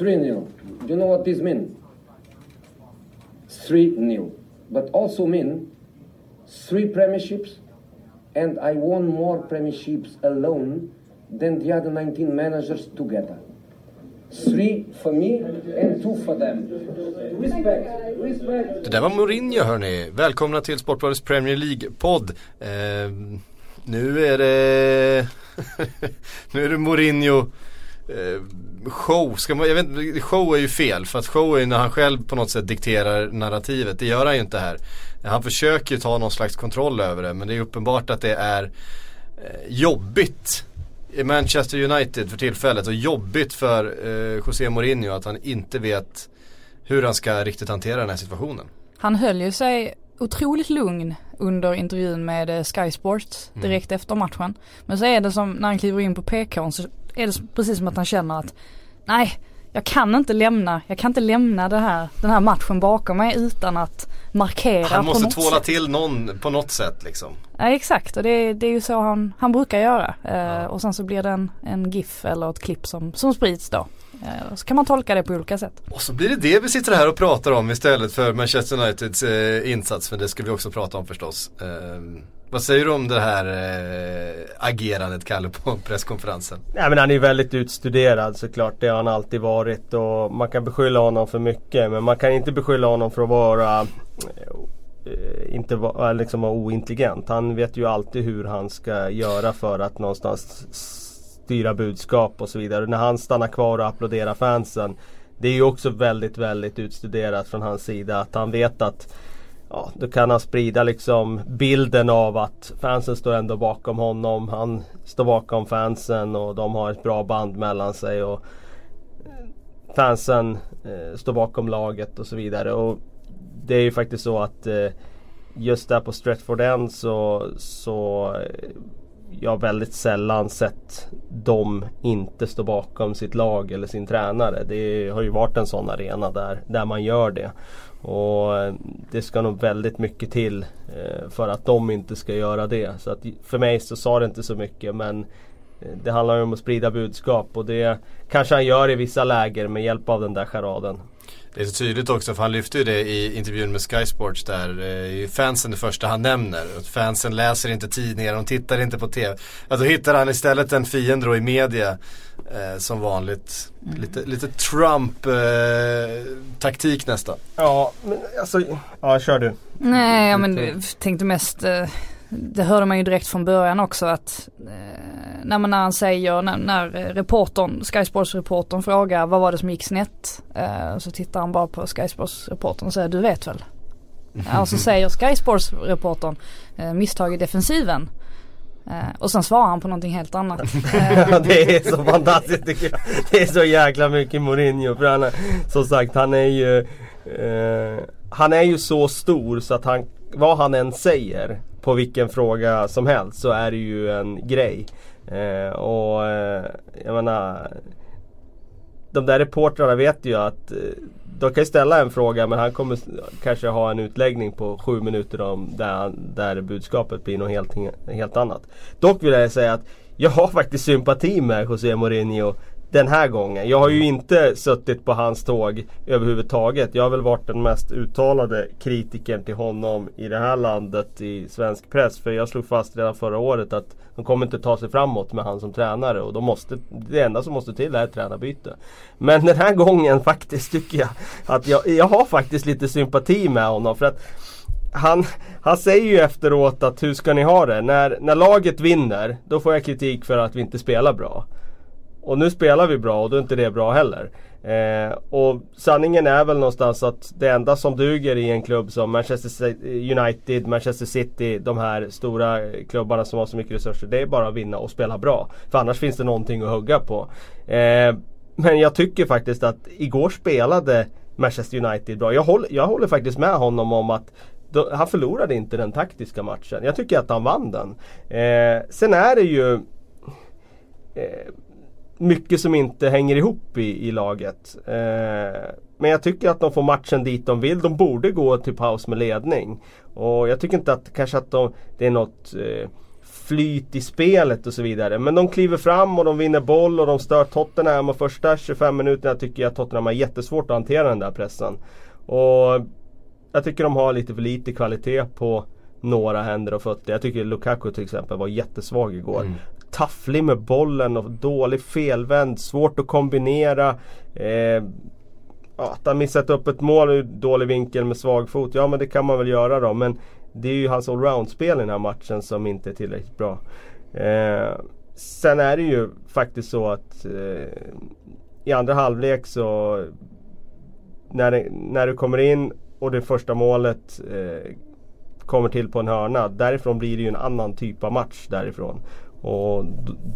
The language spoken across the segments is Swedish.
3-0. Do you know what this means? 3-0. But also mean three premierships and I won more premierships alone than the other 19 managers together. Three for me and two for them. Respect, respect. Det där var Mourinho hörni. Välkomna till Sportbladets Premier League-podd. Eh, nu är det Nu är det Mourinho eh, show. Ska man, jag vet, show är ju fel för att show är när han själv på något sätt dikterar narrativet. Det gör han ju inte här. Han försöker ju ta någon slags kontroll över det men det är uppenbart att det är eh, jobbigt i Manchester United för tillfället och jobbigt för eh, José Mourinho att han inte vet hur han ska riktigt hantera den här situationen. Han höll ju sig otroligt lugn under intervjun med eh, Sky Sports mm. direkt mm. efter matchen. Men så är det som när han kliver in på PK så är det precis som att han känner att nej, jag kan inte lämna, jag kan inte lämna det här, den här matchen bakom mig utan att markera Han måste på tvåla sätt. till någon på något sätt liksom. Ja exakt och det, det är ju så han, han brukar göra. Eh, ja. Och sen så blir det en, en GIF eller ett klipp som, som sprids då. Eh, så kan man tolka det på olika sätt. Och så blir det det vi sitter här och pratar om istället för Manchester Uniteds eh, insats. Men det ska vi också prata om förstås. Vad säger du om det här äh, agerandet Kalle på presskonferensen? Nej men han är ju väldigt utstuderad såklart. Det har han alltid varit. Och man kan beskylla honom för mycket. Men man kan inte beskylla honom för att vara eh, inte eh, liksom vara liksom ointelligent. Han vet ju alltid hur han ska göra för att någonstans styra budskap och så vidare. När han stannar kvar och applåderar fansen. Det är ju också väldigt, väldigt utstuderat från hans sida. Att han vet att ja, då kan han sprida liksom bilden av att fansen står ändå bakom honom. Han står bakom fansen och de har ett bra band mellan sig. Och eh, fansen eh, står bakom laget och så vidare. Och det är ju faktiskt så att eh, just där på Stretford End så, så eh, jag jag väldigt sällan sett dem inte stå bakom sitt lag eller sin tränare. Det har ju varit en sån arena där, där man gör det. Och eh, det ska nog väldigt mycket till eh, för att de inte ska göra det. Så att för mig så sa det inte så mycket men eh, det handlar ju om att sprida budskap och det kanske han gör i vissa läger med hjälp av den där charaden. Det är så tydligt också för han lyfte ju det i intervjun med Sky Sports där eh, fansen det första han nämner. Att fansen läser inte tidningar, de tittar inte på TV. Att då hittar han istället en fiende då i media eh, som vanligt. Mm. Lite, lite Trump-taktik eh, nästan. Ja, men alltså, ja kör du. Nej, ja, men jag tänkte mest eh, det hörde man ju direkt från början också att eh, när, man, när han säger, när, när reportern, Sky Sports reportern frågar vad var det som gick snett? Eh, så tittar han bara på Sky Sports reportern och säger du vet väl? och så säger Sky Sports reportern eh, misstag i defensiven. Eh, och sen svarar han på någonting helt annat. det är så fantastiskt tycker jag. Det är så jäkla mycket Mourinho. För han är, som sagt han är ju eh, Han är ju så stor så att han vad han än säger På vilken fråga som helst så är det ju en grej. Eh, och eh, jag menar De där reportrarna vet ju att eh, de kan ställa en fråga men han kommer kanske ha en utläggning på sju minuter om där, där budskapet blir något helt, helt annat. Dock vill jag säga att jag har faktiskt sympati med José Mourinho den här gången. Jag har ju inte suttit på hans tåg överhuvudtaget. Jag har väl varit den mest uttalade kritikern till honom i det här landet i svensk press. För jag slog fast redan förra året att de kommer inte ta sig framåt med han som tränare. Och de måste, det enda som måste till är ett tränarbyte. Men den här gången faktiskt tycker jag att jag, jag har faktiskt lite sympati med honom. För att han, han säger ju efteråt att hur ska ni ha det? När, när laget vinner, då får jag kritik för att vi inte spelar bra. Och nu spelar vi bra och då är inte det bra heller. Eh, och sanningen är väl någonstans att det enda som duger i en klubb som Manchester United, Manchester City, de här stora klubbarna som har så mycket resurser. Det är bara att vinna och spela bra. För annars finns det någonting att hugga på. Eh, men jag tycker faktiskt att igår spelade Manchester United bra. Jag håller, jag håller faktiskt med honom om att då, han förlorade inte den taktiska matchen. Jag tycker att han vann den. Eh, sen är det ju eh, mycket som inte hänger ihop i, i laget. Eh, men jag tycker att de får matchen dit de vill. De borde gå till paus med ledning. Och jag tycker inte att kanske att de, det är något eh, flyt i spelet och så vidare. Men de kliver fram och de vinner boll och de stör Tottenham och första 25 minuterna tycker jag att Tottenham har jättesvårt att hantera den där pressen. Och jag tycker de har lite för lite kvalitet på några händer och fötter. Jag tycker Lukaku till exempel var jättesvag igår. Mm. Tafflig med bollen och dålig felvänd, svårt att kombinera. Eh, att han missat upp ett mål ur dålig vinkel med svag fot, ja men det kan man väl göra då. Men det är ju hans allround-spel i den här matchen som inte är tillräckligt bra. Eh, sen är det ju faktiskt så att eh, i andra halvlek så när, det, när du kommer in och det första målet eh, kommer till på en hörna. Därifrån blir det ju en annan typ av match därifrån. Och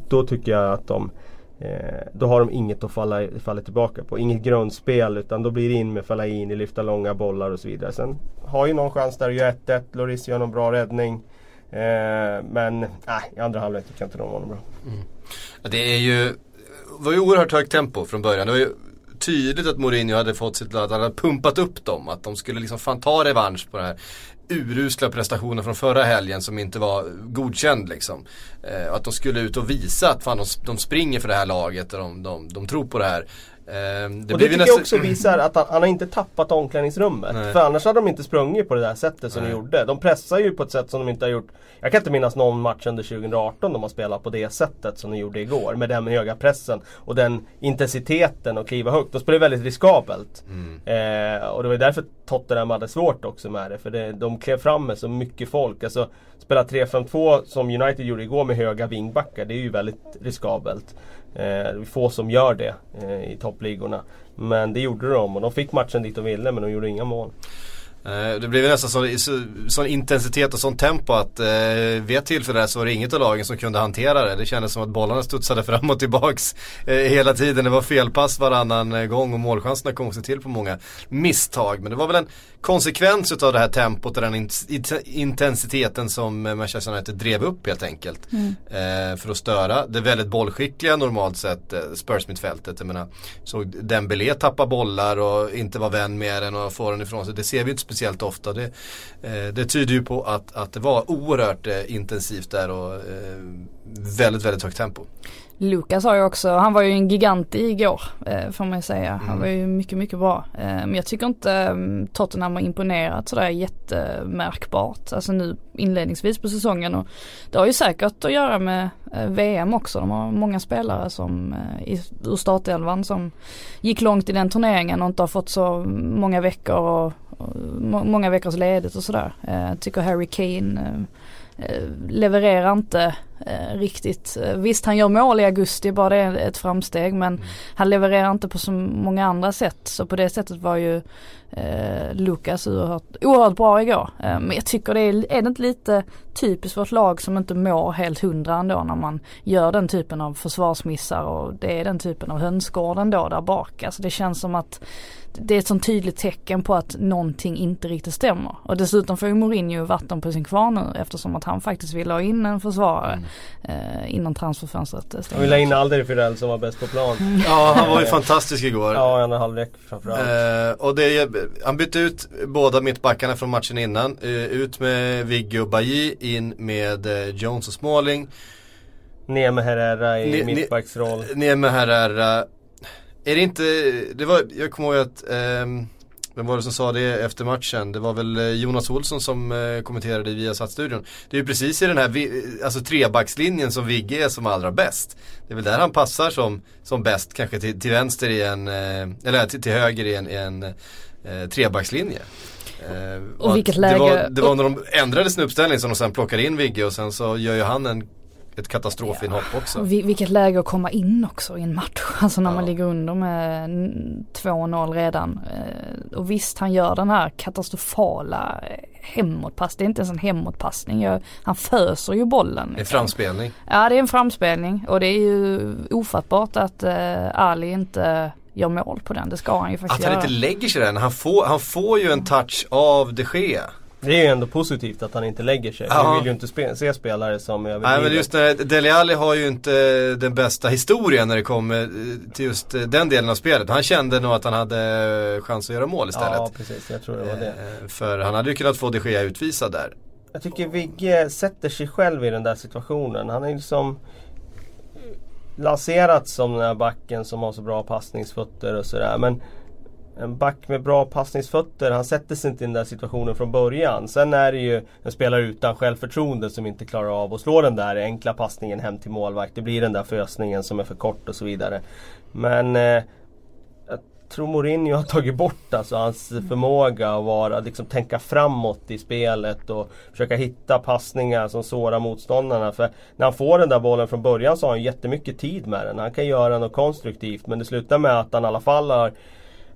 då tycker jag att de eh, Då har de inget att falla, falla tillbaka på. Inget grundspel utan då blir det in med Fellaini, lyfta långa bollar och så vidare. Sen har ju någon chans där att göra 1-1. Loris gör någon bra räddning. Eh, men nej, i andra halvlek tycker jag inte de var någon bra. Mm. Det är ju det var ju oerhört högt tempo från början. Det var ju tydligt att Mourinho hade fått sitt lag, att han hade pumpat upp dem. Att de skulle liksom fan ta revansch på det här urusla prestationen från förra helgen som inte var godkänd liksom. Eh, att de skulle ut och visa att fan de, de springer för det här laget och de, de, de tror på det här. Eh, det och det tycker nästa... jag också visar att han, han, har inte tappat omklädningsrummet. Nej. För annars hade de inte sprungit på det där sättet som Nej. de gjorde. De pressar ju på ett sätt som de inte har gjort. Jag kan inte minnas någon match under 2018 de har spelat på det sättet som de gjorde igår. Med den höga pressen och den intensiteten och kliva högt. De spelar väldigt riskabelt. Mm. Eh, och det var därför Tottenham hade svårt också med det. För det, de klev fram med så mycket folk. Alltså spela 3-5-2 som United gjorde igår med höga vingbackar. Det är ju väldigt riskabelt. Eh, det är få som gör det eh, i toppligorna. Men det gjorde de och de fick matchen dit de ville men de gjorde inga mål. Eh, det blev nästan sån, sån intensitet och sån tempo att eh, vid ett tillfälle så var det inget av lagen som kunde hantera det. Det kändes som att bollarna studsade fram och tillbaks eh, hela tiden. Det var felpass varannan eh, gång och målchanserna kom sig till på många misstag. Men det var väl en konsekvens av det här tempot och den in intensiteten som eh, Manchester United drev upp helt enkelt. Mm. Eh, för att störa det väldigt bollskickliga normalt sett Spurs-mittfältet. Jag menar, så Dembélé tappar bollar och inte var vän med den och får den ifrån sig. Det ser vi inte speciellt ofta. Det, eh, det tyder ju på att, att det var oerhört eh, intensivt där och eh, väldigt, väldigt högt tempo. Lukas har ju också, han var ju en gigant igår eh, får man ju säga. Han mm. var ju mycket, mycket bra. Eh, men jag tycker inte eh, Tottenham har imponerat sådär jättemärkbart. Alltså nu inledningsvis på säsongen och det har ju säkert att göra med eh, VM också. De har många spelare som eh, i, ur startelvan som gick långt i den turneringen och inte har fått så många veckor och, många veckors ledigt och sådär. Eh, tycker Harry Kane eh, Eh, levererar inte eh, riktigt. Eh, visst han gör mål i augusti, bara det är ett framsteg men mm. han levererar inte på så många andra sätt. Så på det sättet var ju eh, Lukas oerhört, oerhört bra igår. Eh, men jag tycker det är, är det inte lite typiskt för ett lag som inte mår helt hundra ändå när man gör den typen av försvarsmissar och det är den typen av hönsgård ändå där bak. Alltså det känns som att det är ett sånt tydligt tecken på att någonting inte riktigt stämmer. Och dessutom får ju Mourinho vatten på sin kvarn nu eftersom att han faktiskt vill ha in en försvarare mm. eh, innan transferfönstret Han vill ha in Alderweireld som var bäst på plan. Ja han var ju fantastisk igår. Ja andra halvlek framförallt. Eh, och det, han bytte ut båda mittbackarna från matchen innan. Eh, ut med Vigge och Bailly, in med eh, Jones och Smalling. Ner med Herrera i ne, mittbacksroll. Ner med Herrera är det inte, det var, jag kommer ihåg att, eh, vem var det som sa det efter matchen? Det var väl eh, Jonas Olsson som eh, kommenterade via studion Det är ju precis i den här alltså trebackslinjen som Vigge är som allra bäst. Det är väl där han passar som, som bäst, kanske till, till vänster i en, eh, eller till, till höger i en, i en eh, trebackslinje. Eh, och vilket läge. Det var, det var när de ändrade sin uppställning som de sen plockade in Vigge och sen så gör ju han en ett katastrofinhopp ja. också. Vilket läge att komma in också i en match. Alltså när ja. man ligger under med 2-0 redan. Eh, och visst han gör den här katastrofala hemåtpass. Det är inte ens en hemåtpassning. Han föser ju bollen. Det är framspelning. Ja det är en framspelning och det är ju ofattbart att uh, Ali inte gör mål på den. Det ska han ju faktiskt göra. Att han inte lägger sig den. Han får, han får ju en touch av de Gea. Det är ju ändå positivt att han inte lägger sig. Ja. Vi vill ju inte spe se spelare som överdriver. Nej men just det, Dele Alli har ju inte den bästa historien när det kommer eh, till just eh, den delen av spelet. Han kände nog att han hade chans att göra mål istället. Ja precis, jag tror det var det. Eh, för han hade ju kunnat få de Gea utvisad där. jag tycker Vigge sätter sig själv i den där situationen. Han är liksom lanserats som den här backen som har så bra passningsfötter och sådär. Men en back med bra passningsfötter, han sätter sig inte i den där situationen från början. Sen är det ju en spelare utan självförtroende som inte klarar av att slå den där enkla passningen hem till målvakt. Det blir den där fösningen som är för kort och så vidare. Men eh, tror Mourinho har tagit bort alltså hans förmåga att vara, liksom, tänka framåt i spelet och försöka hitta passningar som sårar motståndarna. För när han får den där bollen från början så har han jättemycket tid med den. Han kan göra något konstruktivt men det slutar med att han i alla fall har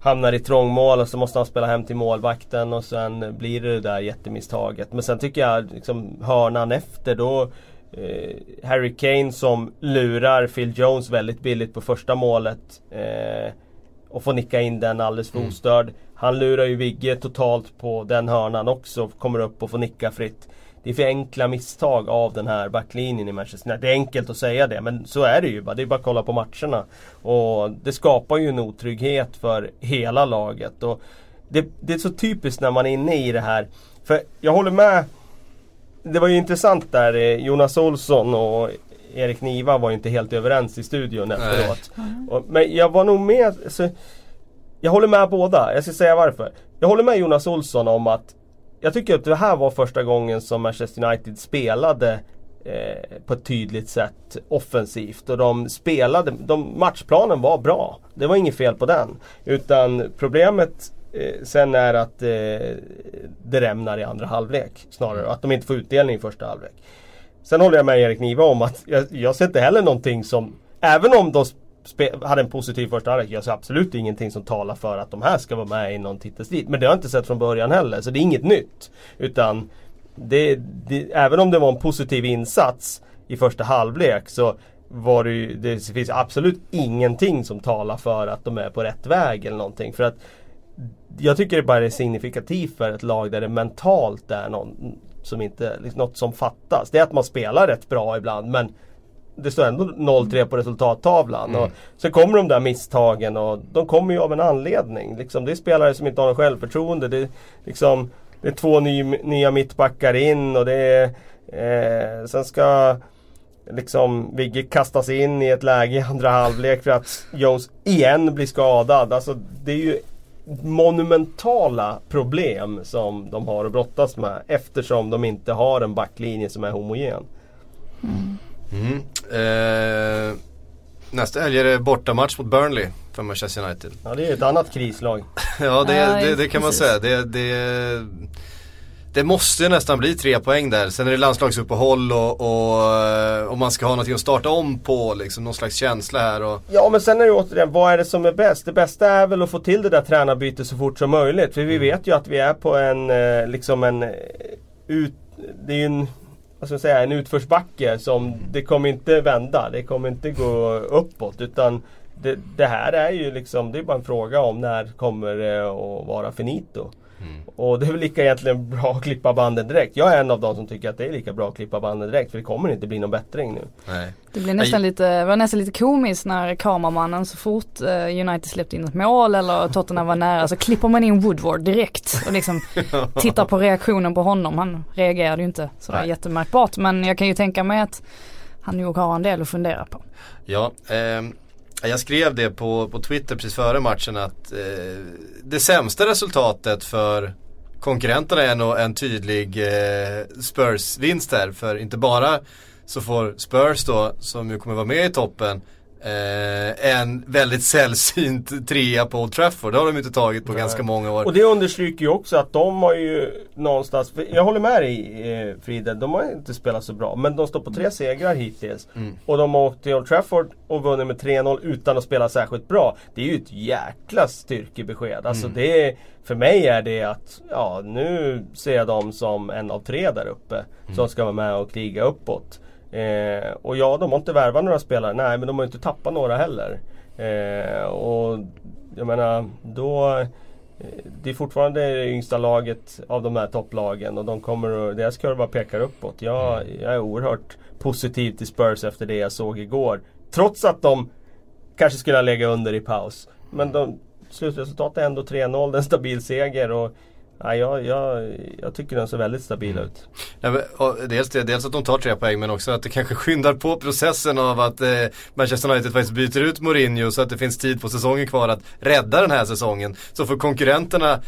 hamnar i trångmål och så måste han spela hem till målvakten och sen blir det det där jättemisstaget. Men sen tycker jag liksom hörnan efter då eh, Harry Kane som lurar Phil Jones väldigt billigt på första målet. Eh, och får nicka in den alldeles för ostörd. Han lurar ju Vigge totalt på den hörnan också. Kommer upp och får nicka fritt. Det är för enkla misstag av den här backlinjen i Manchester United. Det är enkelt att säga det men så är det ju. Det är bara att kolla på matcherna. Och det skapar ju en otrygghet för hela laget. Och det, det är så typiskt när man är inne i det här. För jag håller med. Det var ju intressant där. eh, Jonas Olsson och Erik Niva var inte helt överens i studion efteråt. Och, men jag var nog med. Alltså, jag håller med båda. Jag ska säga varför. Jag håller med Jonas Olsson om att jag tycker att det här var första gången som Manchester United spelade eh, på ett tydligt sätt offensivt. Och de spelade, de, matchplanen var bra. Det var inget fel på den. Utan problemet eh, sen är att eh, det rämnar i andra halvlek snarare. Att de inte får utdelning i första halvlek. Sen håller jag med Erik Niva om att jag, jag ser inte heller någonting som, även om de spe, hade en positiv första halvlek, jag ser absolut ingenting som talar för att de här ska vara med i någon titelstrid. Men det har jag inte sett från början heller, så det är inget nytt. Utan det, det, även om det var en positiv insats i första halvlek så var det ju, det finns absolut ingenting som talar för att de är på rätt väg eller någonting. För att jag tycker det bara är signifikativt för ett lag där det mentalt är någon, som inte, liksom något som fattas. Det är att man spelar rätt bra ibland men det står ändå 0-3 på resultattavlan. Och sen kommer de där misstagen och de kommer ju av en anledning. Liksom, det är spelare som inte har något självförtroende. Det är, liksom, det är två ny, nya mittbackar in och det är eh, Sen ska liksom Vigge kastas in i ett läge i andra halvlek för att Jones igen blir skadad. Alltså det är ju monumentala problem som de har att brottas med eftersom de inte har en backlinje som är homogen. Mm. Eh, nästa helg är det bortamatch mot Burnley för Manchester United. Ja det är ett annat krislag. Ja det, Ja, det, det kan man säga. Det, det, måste ju nästan bli tre poäng där. Sen är det landslagsuppehåll och, och, eh, och man ska ha någonting att starta om på. Liksom, någon slags känsla här. Och, Ja men sen är det återigen, vad är det som är bäst? Det bästa är väl att få till det där tränarbytet så fort som möjligt. För vi vet ju att vi är på en, eh, liksom en eh, ut, Det är ju en, vad ska jag säga, en utförsbacke som det kommer inte vända. Det kommer inte gå uppåt. Utan det, det här är ju liksom, det är bara en fråga om när kommer det att vara finito. Och det är väl lika egentligen bra att klippa banden direkt. Jag är en av de som tycker att det är lika bra att klippa banden direkt. För det kommer inte bli någon bättring nu. nej. Det blev nästan lite, var nästan lite komiskt när kameramannen så fort eh, United släppte in ett mål eller Tottenham var nära så klipper man in Woodward direkt och liksom tittar på reaktionen på honom. Han reagerade ju inte sådär Nej. jättemärkbart men jag kan ju tänka mig att han nog har en del att fundera på. Ja, ehm, jag skrev det på, på Twitter precis före matchen att eh, det sämsta resultatet för konkurrenterna är nog en tydlig eh, Spurs-vinst här. För inte bara så får Spurs då, som ju kommer vara med i toppen, eh, en väldigt sällsynt trea på Old Trafford. Det har de inte tagit på Nej. ganska många år. Och det understryker ju också att de har ju någonstans, jag håller med dig eh, Frida, de har inte spelat så bra. Men de står på tre segrar hittills. Mm. Och de har åkt till Old Trafford och vunnit med 3-0 utan att spela särskilt bra. Det är ju ett jäkla styrkebesked. Alltså Mm. det är, för mig är det att, ja nu ser jag dem som en av tre där uppe. Mm. Som ska vara med och kriga uppåt. Eh, och ja, de har inte värvat några spelare. Nej, men de har inte tappat några heller. Eh, och jag menar, då... eh, Det är fortfarande det yngsta laget av de här topplagen och de kommer deras kurva pekar uppåt. Jag, jag är oerhört positiv till Spurs efter det jag såg igår. Trots att de kanske skulle ha legat under i paus. Men de, slutresultatet är ändå 3-0, det är en stabil seger. Och Ja, jag, jag, jag tycker den ser väldigt stabil Mm. ut. Ja, men, dels, det, dels att de tar tre poäng men också att det kanske skyndar på processen av att eh, Manchester United faktiskt byter ut Mourinho så att det finns tid på säsongen kvar att rädda den här säsongen. Så för konkurrenterna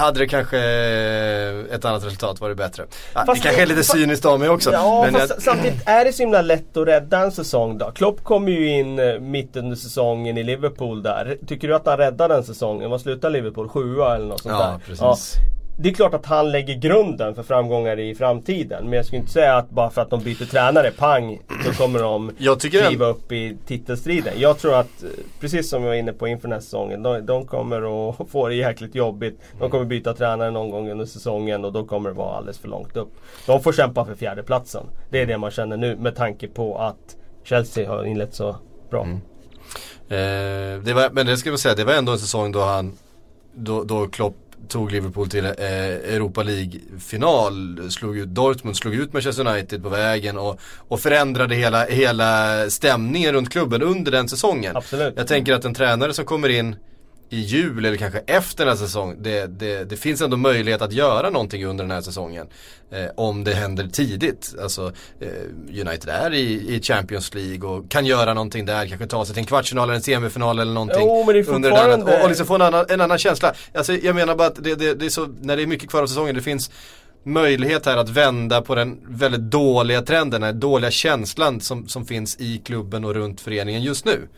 hade det kanske eh, ett annat resultat varit bättre. Ja, det Fast kanske är lite cyniskt av mig också. Ja, men fast jag, samtidigt är det så himla lätt att rädda en säsong då. Klopp kom ju in eh, mitt under säsongen i Liverpool där. Tycker du att han räddade den säsongen? Vad slutar Liverpool? Sjua eller något sånt Ja, där? precis. Det är klart att han lägger grunden för framgångar i framtiden. Men jag skulle inte säga att bara för att de byter tränare, pang, så kommer de Jag kliva upp i titelstriden. Jag tror att, precis som jag var inne på inför den här säsongen, de, de kommer att få det jäkligt jobbigt. De kommer byta tränare någon gång under säsongen och då kommer det vara alldeles för långt upp. De får kämpa för fjärdeplatsen. Det är det man känner nu med tanke på att Chelsea har inlett så bra. Mm. eh, det var, men det ska man säga, det var ändå en säsong då han då, då Klopp tog Liverpool till eh, Europa League-final, slog ut Dortmund, slog ut Manchester United på vägen och, och förändrade hela, hela stämningen runt klubben under den säsongen. Absolut. Jag tänker att en tränare som kommer in i jul eller kanske efter den här säsongen, det, det, det finns ändå möjlighet att göra någonting under den här säsongen. Eh, om det händer tidigt. Alltså eh, United är i, i Champions League och kan göra någonting där, kanske ta sig till en kvartsfinal eller en semifinal eller någonting. Jo, men det är under en annan, fortfarande- och, och liksom få en annan, en annan känsla. Alltså jag menar bara att det, det, är så, när det är mycket kvar av säsongen, det finns möjlighet här att vända på den väldigt dåliga trenden, den dåliga känslan som, som finns i klubben och runt föreningen just nu.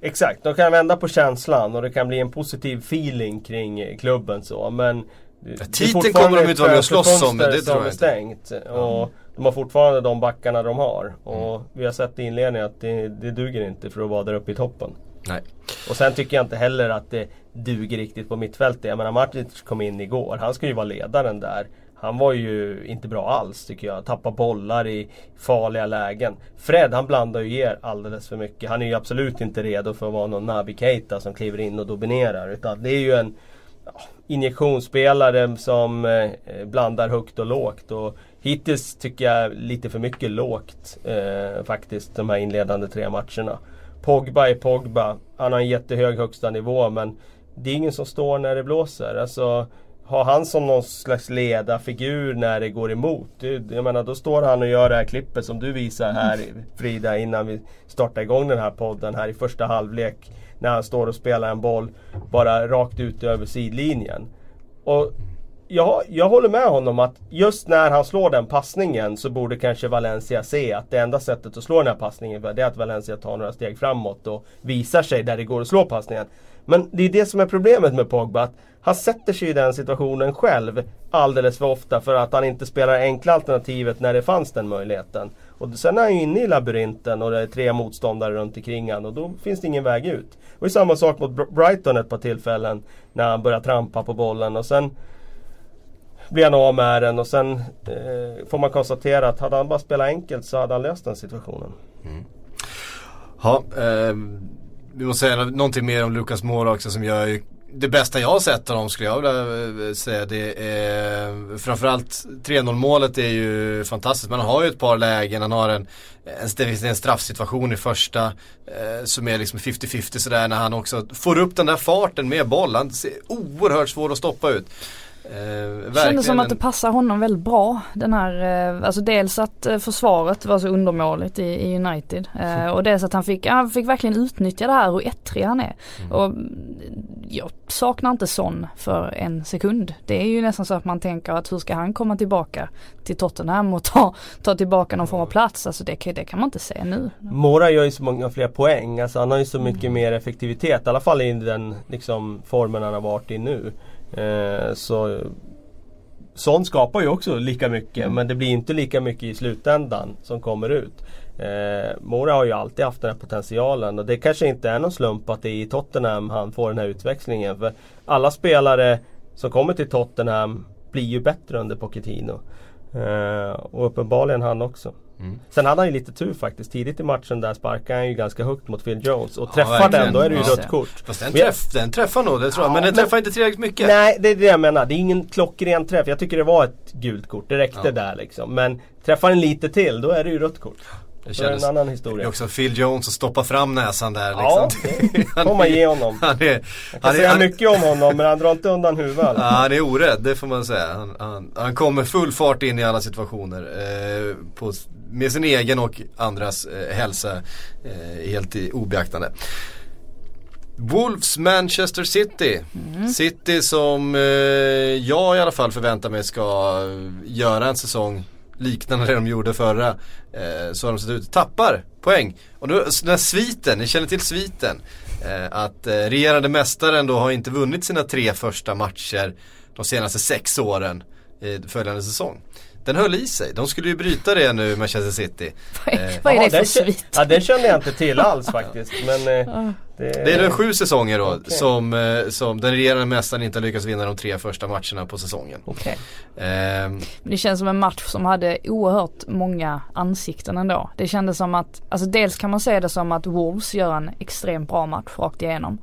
Exakt, de kan vända på känslan och det kan bli en positiv feeling kring klubben så men titeln kommer de inte vara med och slåss om, det tror jag är stängt. Och de har fortfarande de backarna de har. Och Mm. vi har sett i inledningen att det, det duger inte för att vara där uppe i toppen. Nej. Och sen tycker jag inte heller att det duger riktigt på mittfältet. Jag menar Martic kom in igår. Han ska ju vara ledaren där. Han var ju inte bra alls tycker jag. Tappar bollar i farliga lägen. Fred han blandar ju er alldeles för mycket. Han är ju absolut inte redo för att vara någon nabi-keita som kliver in och dominerar. Utan det är ju en ja, injektionsspelare som eh, blandar högt och lågt. Och hittills tycker jag lite för mycket lågt eh, faktiskt de här inledande tre matcherna. Pogba är Pogba. Han har en jättehög högsta nivå men det är ingen som står när det blåser. Alltså, har han som någon slags ledarfigur när det går emot. Jag menar då står han och gör det här klippet som du visar här Frida innan vi startar igång den här podden här i första halvlek. När han står och spelar en boll bara rakt ut över sidlinjen. Och jag, jag håller med honom att just när han slår den passningen så borde kanske Valencia se att det enda sättet att slå den här passningen är att Valencia tar några steg framåt och visar sig där det går att slå passningen. Men det är det som är problemet med Pogba. Att han sätter sig i den situationen själv alldeles för ofta för att han inte spelar enkla alternativet när det fanns den möjligheten. Och sen är han ju inne i labyrinten och det är tre motståndare runt omkring han och då finns det ingen väg ut. Och det är samma sak mot Brighton ett par tillfällen när han börjar trampa på bollen och sen blir han av med den och sen eh, får man konstatera att hade han bara spelat enkelt så hade han löst den situationen. Mm. Ja, eh, vi måste säga någonting mer om Lukas Mora också som gör ju det bästa jag har sett honom skulle jag vilja eh, säga. Det är framförallt 3-0 målet är ju fantastiskt. Men han har ju ett par lägen. Han har en, en, en straffsituation i första eh, som är liksom 50-50 sådär när han också får upp den där farten med boll. Han ser oerhört svår att stoppa ut. Eh, Kändes som att det passar honom väldigt bra. Den här, eh, alltså dels att eh, försvaret var så undermåligt i, i United. Eh, och dels att han fick, han fick verkligen utnyttja det här hur ettrig han är. Och mm, jag saknar inte sån för en sekund. Det är ju nästan så att man tänker att hur ska han komma tillbaka till Tottenham och ta, ta tillbaka någon form av plats. Alltså det, kan- det kan man inte se nu. Mora gör ju så många fler poäng. Alltså han har ju så mycket mer effektivitet. I alla fall i den liksom, formen han har varit i nu. Eh, så Sånt skapar ju också lika mycket men det blir inte lika mycket i slutändan som kommer ut. Eh, Mora har ju alltid haft den här potentialen och det kanske inte är någon slump att det är i Tottenham han får den här utväxlingen. För alla spelare som kommer till Tottenham blir ju bättre under Pochettino. Eh, och uppenbarligen han också. Mm. Sen hade han ju lite tur faktiskt. Tidigt i matchen där sparkade han ju ganska högt mot Phil Jones. Och träffar den då är det ju Ja. rött kort. Fast den, jag- träff, den träffar nog, det tror jag. Ja, Men den men- träffar inte tillräckligt mycket. Nej, det är det jag menar. Det är ingen klockren träff. Jag tycker det var ett gult kort. Det räckte Ja. där liksom. Men träffar den lite till, då är det ju rött kort. Det är det en annan det är historia. också Phil Jones som stoppar fram näsan där Ja, liksom. det får man ge honom. Han är, Jag kan han är, säga han, mycket om honom men han drar inte undan huvudet. Ja, han är orädd, det får man säga. Han, han, han kommer full fart in i alla situationer. Eh, på, med sin egen och andras eh, hälsa eh, helt i obeaktande. Wolves Manchester City. City som eh, jag i alla fall förväntar mig ska göra en säsong liknande det de gjorde förra. Eh, så har de sett ut. Tappar poäng. Och nu, den här sviten, ni känner till sviten. Eh, att eh, regerande mästaren då har inte vunnit sina tre första matcher de senaste sex åren i följande säsong. Den höll i sig. De skulle ju bryta det nu Manchester City. Vad är, Eh, vad är det för svit? Ja den kände jag inte till alls faktiskt. Men eh, det, Det är nu sju säsonger då Okej. som, eh, som den regerande mästaren inte har lyckats vinna de tre första matcherna på säsongen. Okej. Ehm, Men det känns som en match som hade oerhört många ansikten ändå. Det kändes som att, alltså dels kan man se det som att Wolves gör en extremt bra match rakt igenom.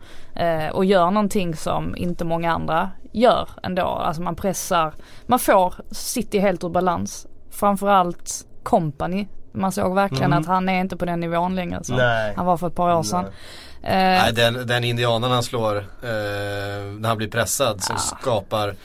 Och gör någonting som inte många andra gör ändå. Alltså man pressar, man får City helt ur balans. Framförallt Company. Man såg verkligen Mm. att han är inte på den nivån längre som Nej. han var för ett par år sedan. Eh, nej, den, den indianen han slår eh, när han blir pressad som Ah. skapar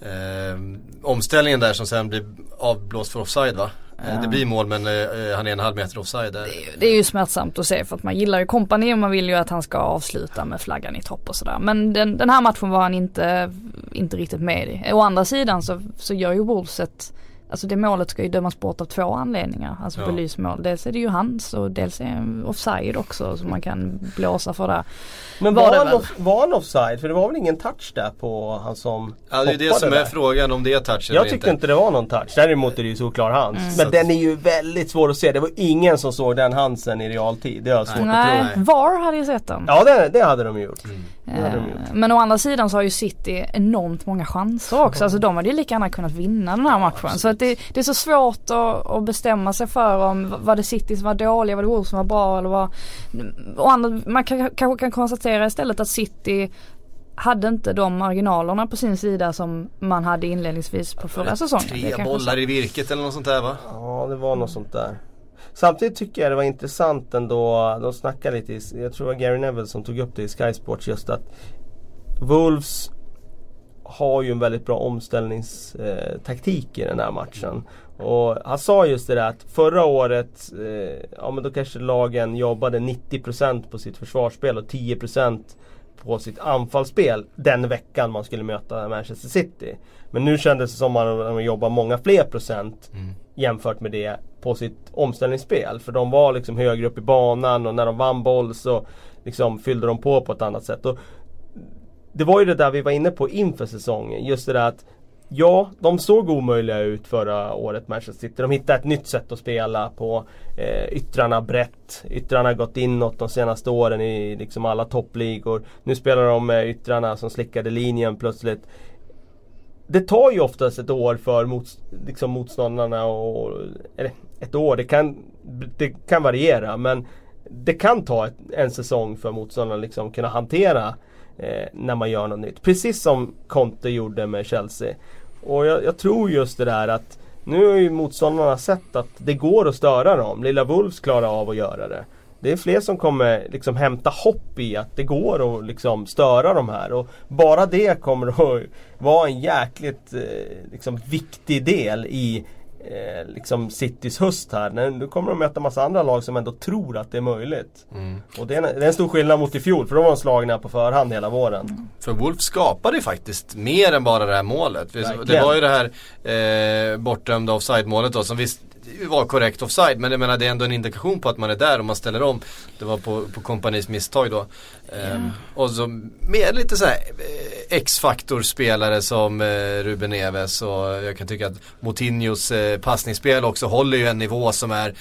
eh, omställningen där som sen blir avblåst för offside va? Eh, Det blir mål men eh, han är en halv meter offside där. det är ju smärtsamt att se för att man gillar ju kompani och man vill ju att han ska avsluta med flaggan i topp och sådär. Men den, den här matchen var han inte, inte riktigt med i. Å andra sidan så, så gör ju Wolves ett Alltså det målet ska ju dömas bort av två anledningar. Alltså Ja. belysmål. Dels är det ju hans och dels är det offside också som man kan blåsa för det. Men Var var, det han, off, var han offside? För det var väl ingen touch där på han som Ja det är det hoppade som är där? frågan om det är touch eller Jag tyckte inte det var någon touch. Däremot är det ju såkllar hands. Mm. Så Men att- den är ju väldigt svår att se. Det var ingen som såg den handsen i realtid. Det har jag svårt att Nej, tro. nej. VAR hade ju sett den. Ja det, det hade de gjort. Mm. Det hade de Eh, gjort. Men å andra sidan så har ju City enormt många chanser också. Alltså de hade ju lika gärna kunnat vinna den här matchen. Så att det, det är så svårt att, att bestämma sig för om var det City som var dåliga, var det Wolves som var bra eller vad. Och andra, man kan, kanske kan konstatera istället att City hade inte de marginalerna på sin sida som man hade inledningsvis på förra säsongen. Tre bollar i virket eller något sånt där va? Ja det var något sånt där. Samtidigt tycker jag det var intressant ändå. De snackade lite, jag tror det var Gary Neville som tog upp det i Sky Sports just att Wolves har ju en väldigt bra omställningstaktik i den här matchen. Och han sa just det där att förra året, eh, ja men då kanske lagen jobbade 90% på sitt försvarsspel och 10% på sitt anfallsspel den veckan man skulle möta Manchester City. Men nu kändes det som att man jobbar många fler procent Mm. jämfört med det på sitt omställningsspel. För de var liksom högre upp i banan och när de vann boll så liksom fyllde de på på ett annat sätt. Och det var ju det där vi var inne på inför säsongen. Just det där att Ja, de såg omöjliga ut förra året Manchester City. De hittade ett nytt sätt att spela på. Eh, yttrarna brett. Yttrarna har gått inåt de senaste åren i liksom alla toppligor. Nu spelar de med yttrarna som slickade linjen plötsligt. Det tar ju oftast ett år för mot, liksom motståndarna och, eller ett år, det kan, det kan variera men det kan ta ett, en säsong för motståndarna liksom kunna hantera eh, när man gör något nytt. Precis som Conte gjorde med Chelsea. Och jag, jag tror just det där att nu har ju motståndarna sett att det går att störa dem. Lilla Wolves klarar av att göra det. Det är fler som kommer liksom hämta hopp i att det går att liksom störa de här. Och bara det kommer att vara en jäkligt eh, liksom viktig del i eh, liksom Citys höst här. Nu kommer de möta massa andra lag som ändå tror att det är möjligt. Mm. Och det är, en, det är en stor skillnad mot i fjol för då var de slagna på förhand hela våren. För Wolf skapade ju faktiskt mer än bara det här målet. Det var ju det här eh, bortdömda offside-målet då som visst var korrekt offside men jag menar det är ändå en indikation på att man är där och man ställer om. Det var på, på kompanis misstag då. Ehm, Och så med lite så eh, X-faktor spelare som eh, Ruben Neves och jag kan tycka att Moutinhos eh, passningsspel också håller ju en nivå som är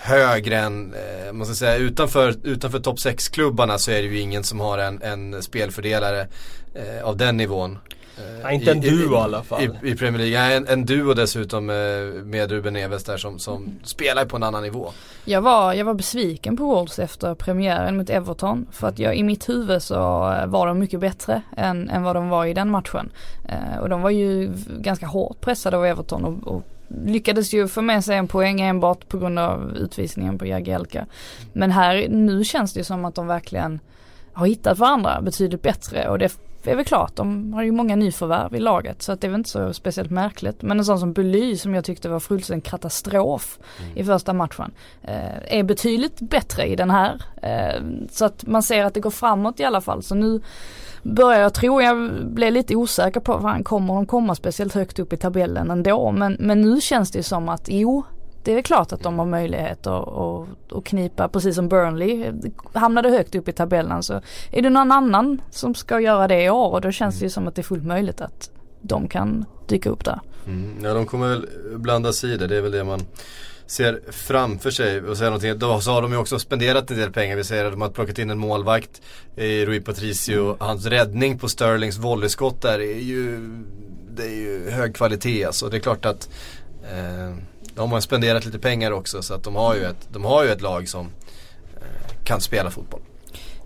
högre än, eh, måste säga utanför, utanför topp 6-klubbarna så är det ju ingen som har en, en spelfördelare eh, av den nivån. Eh, Ja, inte en i- duo i alla fall. I, i Premier League, ja, en, en duo dessutom eh, med Ruben Neves där som, som spelar på en annan nivå. Jag var, jag var besviken på Wolves efter premiären mot Everton. För att jag, i mitt huvud så eh, var de mycket bättre än, än vad de var i den matchen. Eh, och de var ju ganska hårt pressade av Everton och, och lyckades ju få med sig en poäng enbart på grund av utvisningen på Jagielka. Men här, nu känns det ju som att de verkligen har hittat varandra betydligt bättre och det är väl klart, de har ju många nyförvärv i laget så att det är väl inte så speciellt märkligt. Men en sån som Bely som jag tyckte var fullständig katastrof mm. i första matchen eh, är betydligt bättre i den här. Eh, så att man ser att det går framåt i alla fall. Så nu börjar jag tro, jag blev lite osäker på, fan kommer de komma speciellt högt upp i tabellen ändå? Men, men nu känns det som att jo, det är klart att de har möjlighet att, att, att knipa, precis som Burnley hamnade högt upp i tabellen så är det någon annan som ska göra det i år och då känns det ju som att det är fullt möjligt att de kan dyka upp där. Mm, ja de kommer väl blanda sidor, det är väl det man ser framför sig och säga någonting. Då så har de ju också spenderat en del pengar. Vi säger att de har plockat in en målvakt i Rui Patricio. Hans räddning på Sterlings volleyskott där är ju, det är ju hög kvalitet alltså. Det är klart att eh, de har spenderat lite pengar också så att de har ju ett, de har ju ett lag som eh, kan spela fotboll.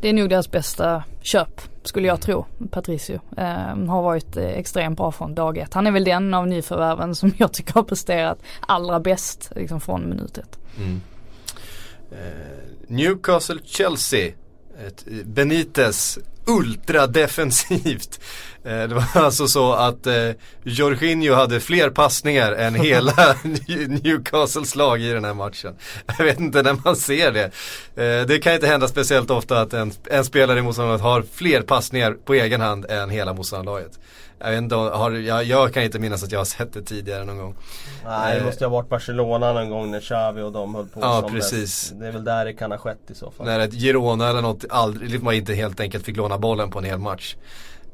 Det är nog deras bästa köp skulle jag tro. Patricio eh, har varit eh, extremt bra från dag ett. Han är väl den av nyförvärven som jag tycker har presterat allra bäst liksom från minut ett. Mm. Eh, Newcastle-Chelsea. Benitez ultradefensivt. Eh, det var alltså så att eh, Jorginho hade fler passningar än hela Newcastles lag i den här matchen. Jag vet inte när man ser det. Eh, det kan inte hända speciellt ofta att en, en spelare i motståndarlaget har fler passningar på egen hand än hela motståndarlaget. Jag, vet inte, har, jag, jag, kan inte minnas att jag har sett det tidigare någon gång. Nej, det måste ha varit Barcelona någon gång när Xavi och de höll på Ja, precis. Bäst. Det är väl där det kan ha skett i så fall. När ett Girona eller något aldrig, man inte helt enkelt fick låna bollen på en hel match.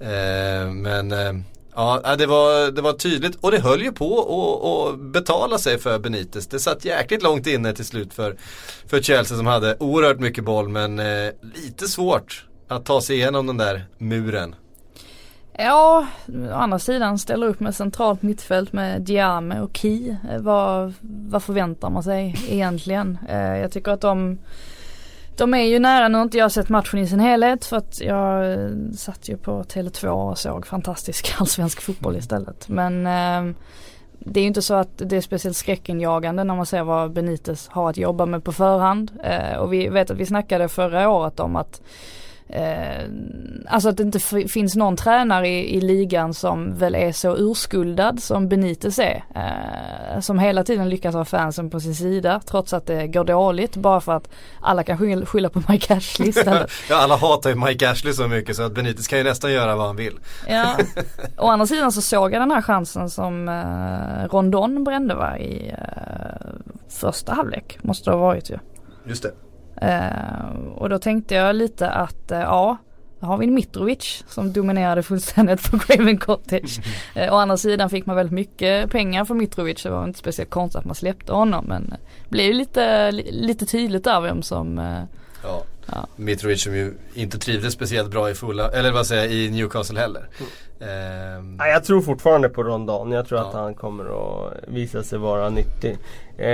Eh, men eh, ja, det var, det var tydligt och det höll ju på att betala sig för Benitez. Det satt jäkligt långt inne till slut för, för Chelsea som hade oerhört mycket boll men eh, lite svårt att ta sig igenom den där muren. Ja, å andra sidan ställer upp med centralt mittfält med Diame och Ki. Vad, vad förväntar man sig egentligen? Eh, jag tycker att de de är ju nära, nu har inte jag sett matchen i sin helhet för att jag eh, satt ju på Tele2 och såg fantastisk allsvensk fotboll istället. Men eh, det är ju inte så att det är speciellt skräckinjagande när man ser vad Benitez har att jobba med på förhand. Eh, och vi vet att vi snackade förra året om att Eh, alltså att det inte finns någon tränare i, i, ligan som väl är så urskuldad som Benitez är. Eh, som hela tiden lyckas ha fansen på sin sida trots att det går dåligt bara för att alla kan skylla på Mike Ashley istället. ja alla hatar ju Mike Ashley så mycket så att Benitez kan ju nästan göra vad han vill. ja, å andra sidan så såg jag den här chansen som eh, Rondon brände va i eh, första halvlek måste det ha varit ju. Just det. Uh, och då tänkte jag lite att uh, ja, då har vi en Mitrovic som dominerade fullständigt på Craven Cottage. Uh, å andra sidan fick man väldigt mycket pengar för Mitrovic. Det var inte speciellt konstigt att man släppte honom men det blev lite, lite tydligt där vem som Ja. ja. Mitrovic som ju inte trivdes speciellt bra i fulla, eller vad säger jag, i Newcastle heller. Mm. Um, ja, jag tror fortfarande på Rondon. Jag tror ja. att han kommer att visa sig vara nyttig. Eh,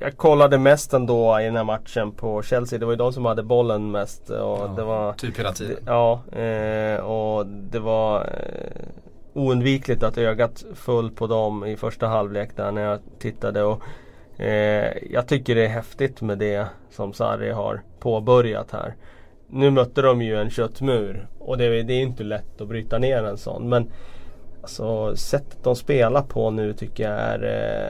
jag kollade mest ändå i den här matchen på Chelsea. Det var ju de som hade bollen mest. Och ja, det var, typ hela tiden. Ja, eh, och det var eh, oundvikligt att ögat föll på dem i första halvlek där när jag tittade. Och, eh, jag tycker det är häftigt med det som Sarri har påbörjat här. Nu mötte de ju en köttmur och det, det är inte lätt att bryta ner en sån. Men alltså, sättet de spelar på nu tycker jag är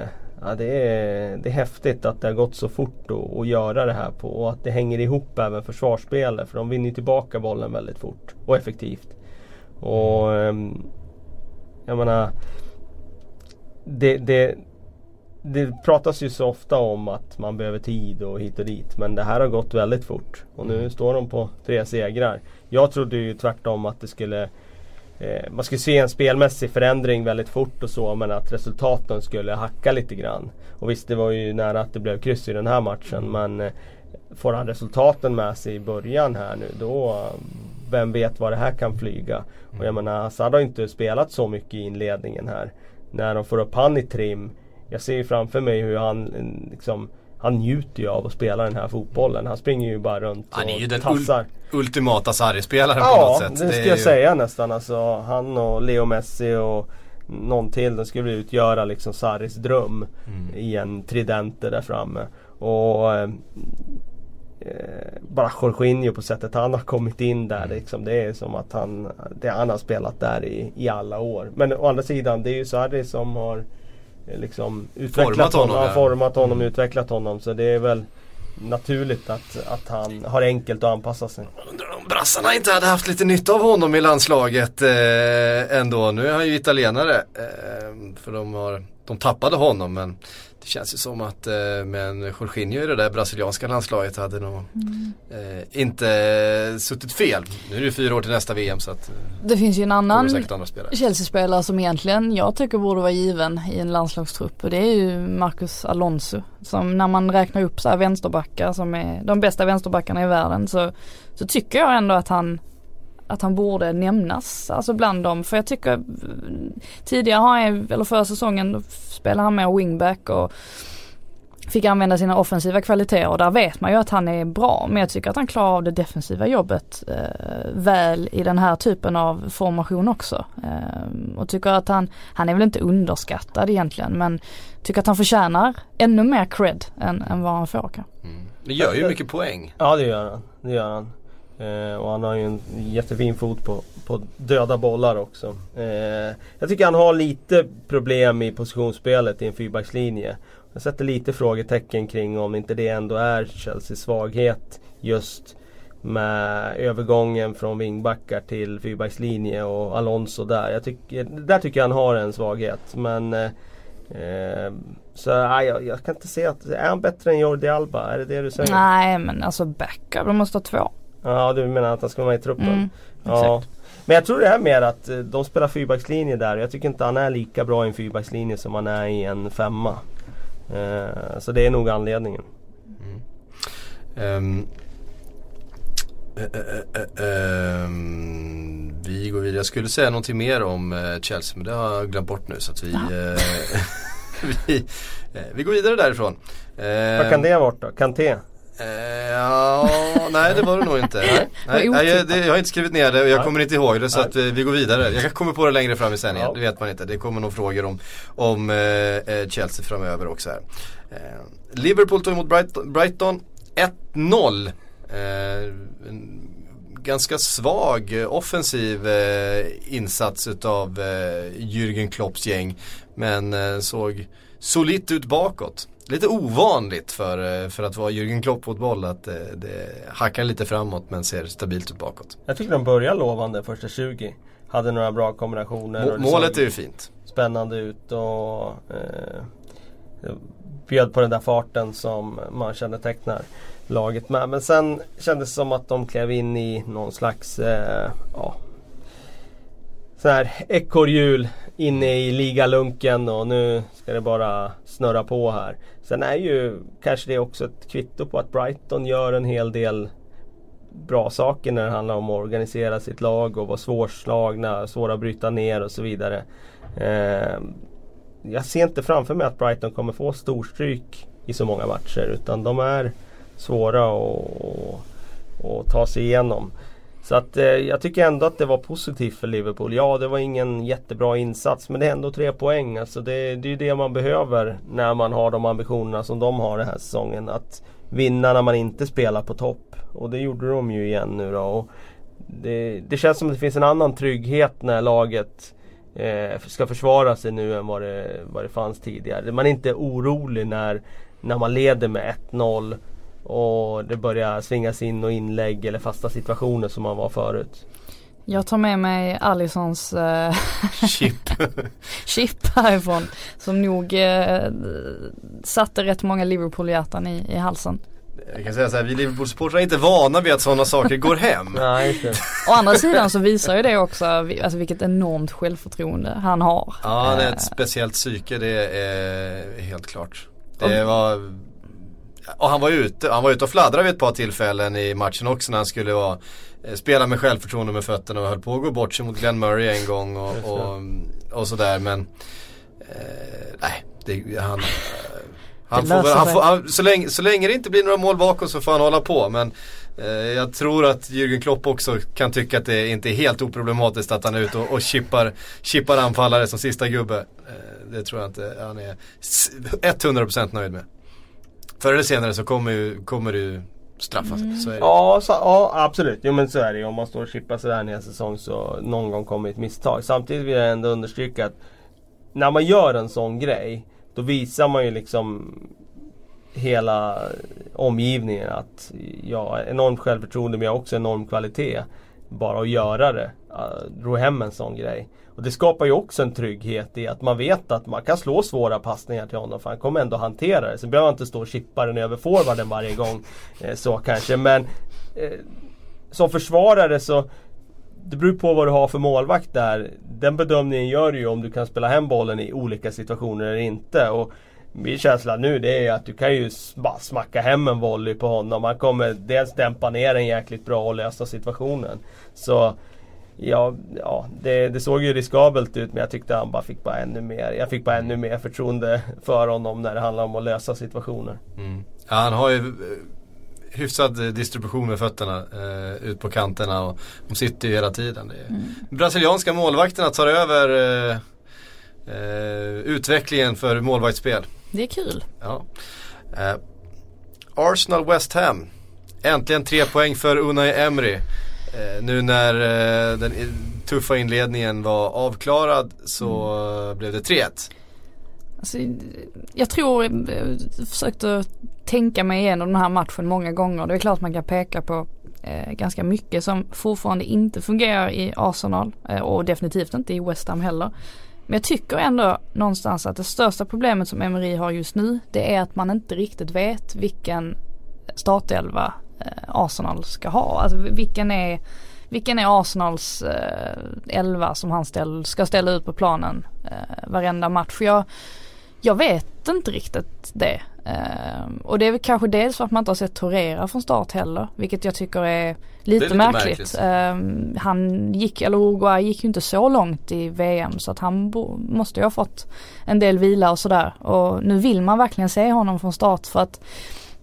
eh, Ja, det, är, det är häftigt att det har gått så fort att göra det här på och att det hänger ihop även försvarsspelet för de vinner tillbaka bollen väldigt fort och effektivt. Och eh, jag menar det, det, det pratas ju så ofta om att man behöver tid och hit och dit. Men det här har gått väldigt fort. Och nu mm. står de på tre segrar. Jag trodde ju tvärtom att det skulle eh, Man skulle se en spelmässig förändring väldigt fort och så men att resultaten skulle hacka lite grann. Och visst det var ju nära att det blev kryss i den här matchen mm. men eh, Får han resultaten med sig i början här nu då Vem vet vad det här kan flyga. Och jag mm. menar Hazard har inte spelat så mycket i inledningen här. När de får upp han i trim jag ser ju framför mig hur han liksom han njuter ju av att spela den här fotbollen. Han springer ju bara runt och Han är ju den tassar. ultimata Sarri-spelaren ja, på något sätt. Ja, det skulle jag ju... säga nästan. Alltså, han och Leo Messi och någon till. Den skulle utgöra liksom Sarris dröm i en tridenter där framme. Och eh, eh, bara Jorginho på sättet han har kommit in där. Liksom, det är som att han, det, han har spelat där i, i alla år. Men å andra sidan det är ju Sarri som har liksom utvecklat Format honom, honom, ja. format honom utvecklat honom. Så det är väl naturligt att, att han har enkelt att anpassa sig. Undrar om brassarna inte hade haft lite nytta av honom i landslaget eh, ändå. Nu är han ju italienare. Eh, för de, har, de tappade honom men det känns ju som att eh, med en Jorginho i det där brasilianska landslaget hade nog eh, inte suttit fel. Nu är det ju fyra år till nästa VM så att eh, Det finns ju en annan. Chelsea-spelare som egentligen jag tycker borde vara given i en landslagstrupp och det är ju Marcus Alonso. Som när man räknar upp så här vänsterbackar som är de bästa vänsterbackarna i världen så, så tycker jag ändå att han att han borde nämnas, alltså bland dem. För jag tycker mm, tidigare har han, eller förra säsongen, då spelade han med wingback och fick använda sina offensiva kvaliteter och där vet man ju att han är bra. Men jag tycker att han klarar av det defensiva jobbet eh, väl i den här typen av formation också. Eh, och tycker att han, han är väl inte underskattad egentligen men tycker att han förtjänar ännu mer cred än, än vad han får kanske. Det gör ju mycket poäng. Ja det gör han. Det gör han. Eh, och han har ju en jättefin fot på, på döda bollar också. Eh, jag tycker han har lite problem i positionsspelet i en fyrbackslinje. Jag sätter lite frågetecken kring om inte det ändå är Chelseas svaghet just med övergången från vingbackar till fyrbackslinje och Alonso där. Jag tycker, där tycker jag han har en svaghet. Men eh, eh, så nej, jag, jag kan inte se att, är han bättre än Jordi Alba? Är det det du säger? Nej men alltså backup, de måste ha två. Ja du menar att han ska vara med i truppen? Mm, ja. Men jag tror det är mer att eh, de spelar fyrbackslinje där. Jag tycker inte han är lika bra i en fyrbackslinje som han är i en femma. Eh, så det är nog anledningen. Ehm, eh, eh, eh, ehm, vi går vidare. Jag skulle säga någonting mer om eh, Chelsea men det har jag glömt bort nu så att vi, eh, vi, vi går vidare därifrån. Vad kan det ha varit då? Kanté? Eh, ja, nej det var det nog inte. Nej, nej, jag, det, jag har inte skrivit ner det och jag kommer inte ihåg det så att eh, vi går vidare. Jag kommer på det längre fram i sändningen, Ja. det vet man inte. Det kommer nog frågor om, om eh, eh, Chelsea framöver också här. Eh, Liverpool tog emot Brighton, Brighton 1-0. Eh, en ganska svag offensiv eh, insats utav eh, Jürgen Klopps gäng. Men eh, såg solitt ut bakåt. Lite ovanligt för, eh, för att vara Jürgen Klopp på ett boll att eh, det hackar lite framåt men ser stabilt ut bakåt. Jag tycker de börjar lovande första 20. Hade några bra kombinationer. Må, det målet är ju fint. spännande ut och eh, bjöd på den där farten som man kännetecknar laget med. Men sen kändes det som att de klev in i någon slags eh, ja, sån här ekorrhjul inne i ligalunken och nu ska det bara snurra på här. Sen är ju kanske det också ett kvitto på att Brighton gör en hel del bra saker när det handlar om att organisera sitt lag och vara svårslagna, svåra att bryta ner och så vidare. Eh, jag ser inte framför mig att Brighton kommer få storstryk i så många matcher utan de är svåra att, att ta sig igenom. Så att eh, jag tycker ändå att det var positivt för Liverpool. Ja, det var ingen jättebra insats men det är ändå tre poäng. Alltså det, det är ju det man behöver när man har de ambitionerna som de har den här säsongen. Att vinna när man inte spelar på topp. Och det gjorde de ju igen nu då. Och det, det känns som att det finns en annan trygghet när laget eh, ska försvara sig nu än vad det, vad det fanns tidigare. Man är inte orolig när, när man leder med 1-0 och det börjar svingas in och inlägg eller fasta situationer som man var förut. Jag tar med mig Allisons eh, Chip. chip härifrån som nog eh, satte rätt många Liverpool-hjärtan i, i halsen. Jag kan säga så här, vi Liverpool-supportrar är inte vana vid att sådana saker går hem. Nej. Å andra sidan så visar ju det också alltså vilket enormt självförtroende han har. Ja, det är Eh, ett speciellt psyke, det är helt klart. Det var och han var ute, han var ute och fladdrade vid ett par tillfällen i matchen också när han skulle vara, eh, spela med självförtroende med fötterna och höll på att gå bort sig mot Glenn Murray en gång och, och, och sådär men eh, Nej, det, han, eh, han får, väl, han får han, så, länge, så länge det inte blir några mål bakom så får han hålla på men Eh, jag tror att Jürgen Klopp också kan tycka att det inte är helt oproblematiskt att han är ute och, och chippar, chippar anfallare som sista gubbe. Eh, det tror jag inte han är 100% nöjd med. Förr eller senare så kommer, ju, kommer det ju straffa sig. Så är det. Ja, så, ja absolut. Jo men så är det ju. Om man står och chippar sådär en hel säsong så någon gång kommer ett misstag. Samtidigt vill jag ändå understryka att när man gör en sån grej då visar man ju liksom hela omgivningen att jag har enormt självförtroende men jag har också enorm kvalitet. Bara att göra det. Ro hem en sån grej. Och det skapar ju också en trygghet i att man vet att man kan slå svåra passningar till honom för han kommer ändå hantera det. Sen behöver man inte stå och chippa den över forwarden varje gång. Eh, så kanske men eh, Som försvarare så det beror på vad du har för målvakt där. Den bedömningen gör du ju om du kan spela hem bollen i olika situationer eller inte. Och min känsla nu det är att du kan ju bara smacka hem en volley på honom. Han kommer dels dämpa ner den jäkligt bra och lösa situationen. Så Ja, ja det, det, såg ju riskabelt ut men jag tyckte han bara fick bara ännu mer Jag fick bara ännu mer förtroende för honom när det handlar om att lösa situationer. Mm. Ja, han har ju eh, hyfsad distribution med fötterna eh, ut på kanterna och de sitter ju hela tiden. Mm. Brasilianska målvakterna tar över eh, eh, utvecklingen för målvaktsspel. Det är kul. Ja. Eh, Arsenal West Ham. Äntligen tre poäng för Unai Emery. Eh, nu när eh, den tuffa inledningen var avklarad så mm. blev det 3-1. Alltså, jag tror, jag eh, försökte tänka mig igenom den här matchen många gånger. Det är klart man kan peka på eh, ganska mycket som fortfarande inte fungerar i Arsenal eh, och definitivt inte i West Ham heller. Men jag tycker ändå någonstans att det största problemet som Emery har just nu det är att man inte riktigt vet vilken startelva Arsenal ska ha. Alltså vilken är, vilken är Arsenals eh, elva som han ställ, ska ställa ut på planen eh, varenda match. Jag, jag vet inte riktigt det. Uh, och det är väl kanske dels för att man inte har sett Torera från start heller. Vilket jag tycker är lite, är lite märkligt. märkligt. Uh, han gick, eller Uruguay gick ju inte så långt i VM så att han måste ju ha fått en del vila och sådär. Och nu vill man verkligen se honom från start för att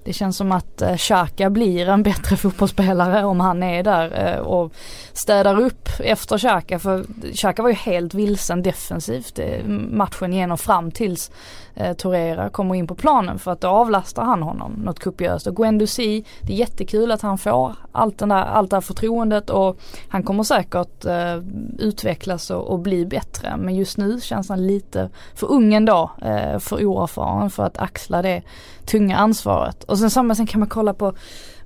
det känns som att eh, Xhaka blir en bättre fotbollsspelare om han är där eh, och städar upp efter Xhaka. För Xhaka var ju helt vilsen defensivt eh, matchen igenom fram tills Torera kommer in på planen för att då avlastar han honom något kopiöst. Och Guendouzi, det är jättekul att han får allt, den där, allt det här förtroendet och han kommer säkert utvecklas och, bli bättre. Men just nu känns han lite för ung ändå, för oerfaren för att axla det tunga ansvaret. Och sen samma, sen kan man kolla på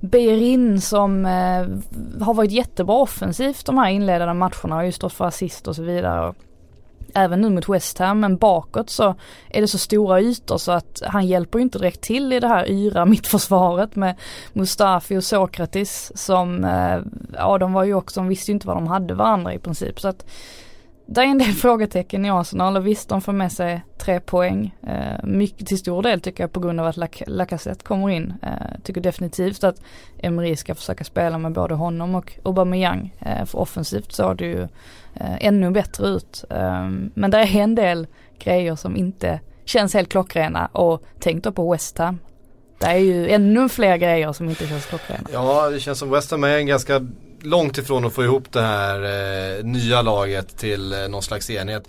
Beirin som eh, har varit jättebra offensivt de här inledande matcherna, har ju stått för assist och så vidare. Även nu mot West Ham men bakåt så är det så stora ytor så att han hjälper ju inte direkt till i det här yra mittförsvaret med Mustafi och Sokratis som, eh, ja de var ju också, de visste ju inte vad de hade varandra i princip. Så att det är en del frågetecken i Arsenal och visst de får med sig tre poäng. Eh, mycket till stor del tycker jag på grund av att Lacazette kommer in. Eh, tycker definitivt att Emery ska försöka spela med både honom och Aubameyang. Eh, för offensivt såg det ju eh, ännu bättre ut. Eh, men det är en del grejer som inte känns helt klockrena och tänk då på West Ham. Det är ju ännu fler grejer som inte känns klockrena. Ja, det känns som West Ham är en ganska långt ifrån att få ihop det här eh, nya laget till eh, någon slags enhet.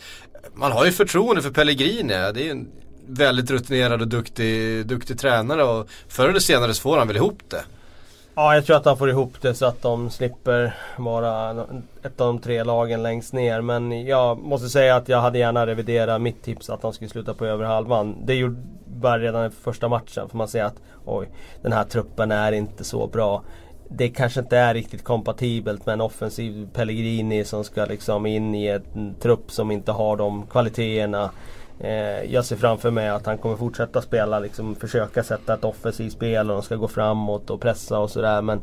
Man har ju förtroende för Pellegrini. Det är ju en väldigt rutinerad och duktig, duktig tränare och förr eller senare så får han väl ihop det. Ja, jag tror att han får ihop det så att de slipper vara ett av de tre lagen längst ner. Men jag måste säga att jag hade gärna reviderat mitt tips att de skulle sluta på över halvan. Det gjorde bara redan i första matchen. För man ser att oj, den här truppen är inte så bra det kanske inte är riktigt kompatibelt med en offensiv Pellegrini som ska liksom in i en trupp som inte har de kvaliteterna. Eh, jag ser framför mig att han kommer fortsätta spela, liksom försöka sätta ett offensivt spel och de ska gå framåt och pressa och sådär men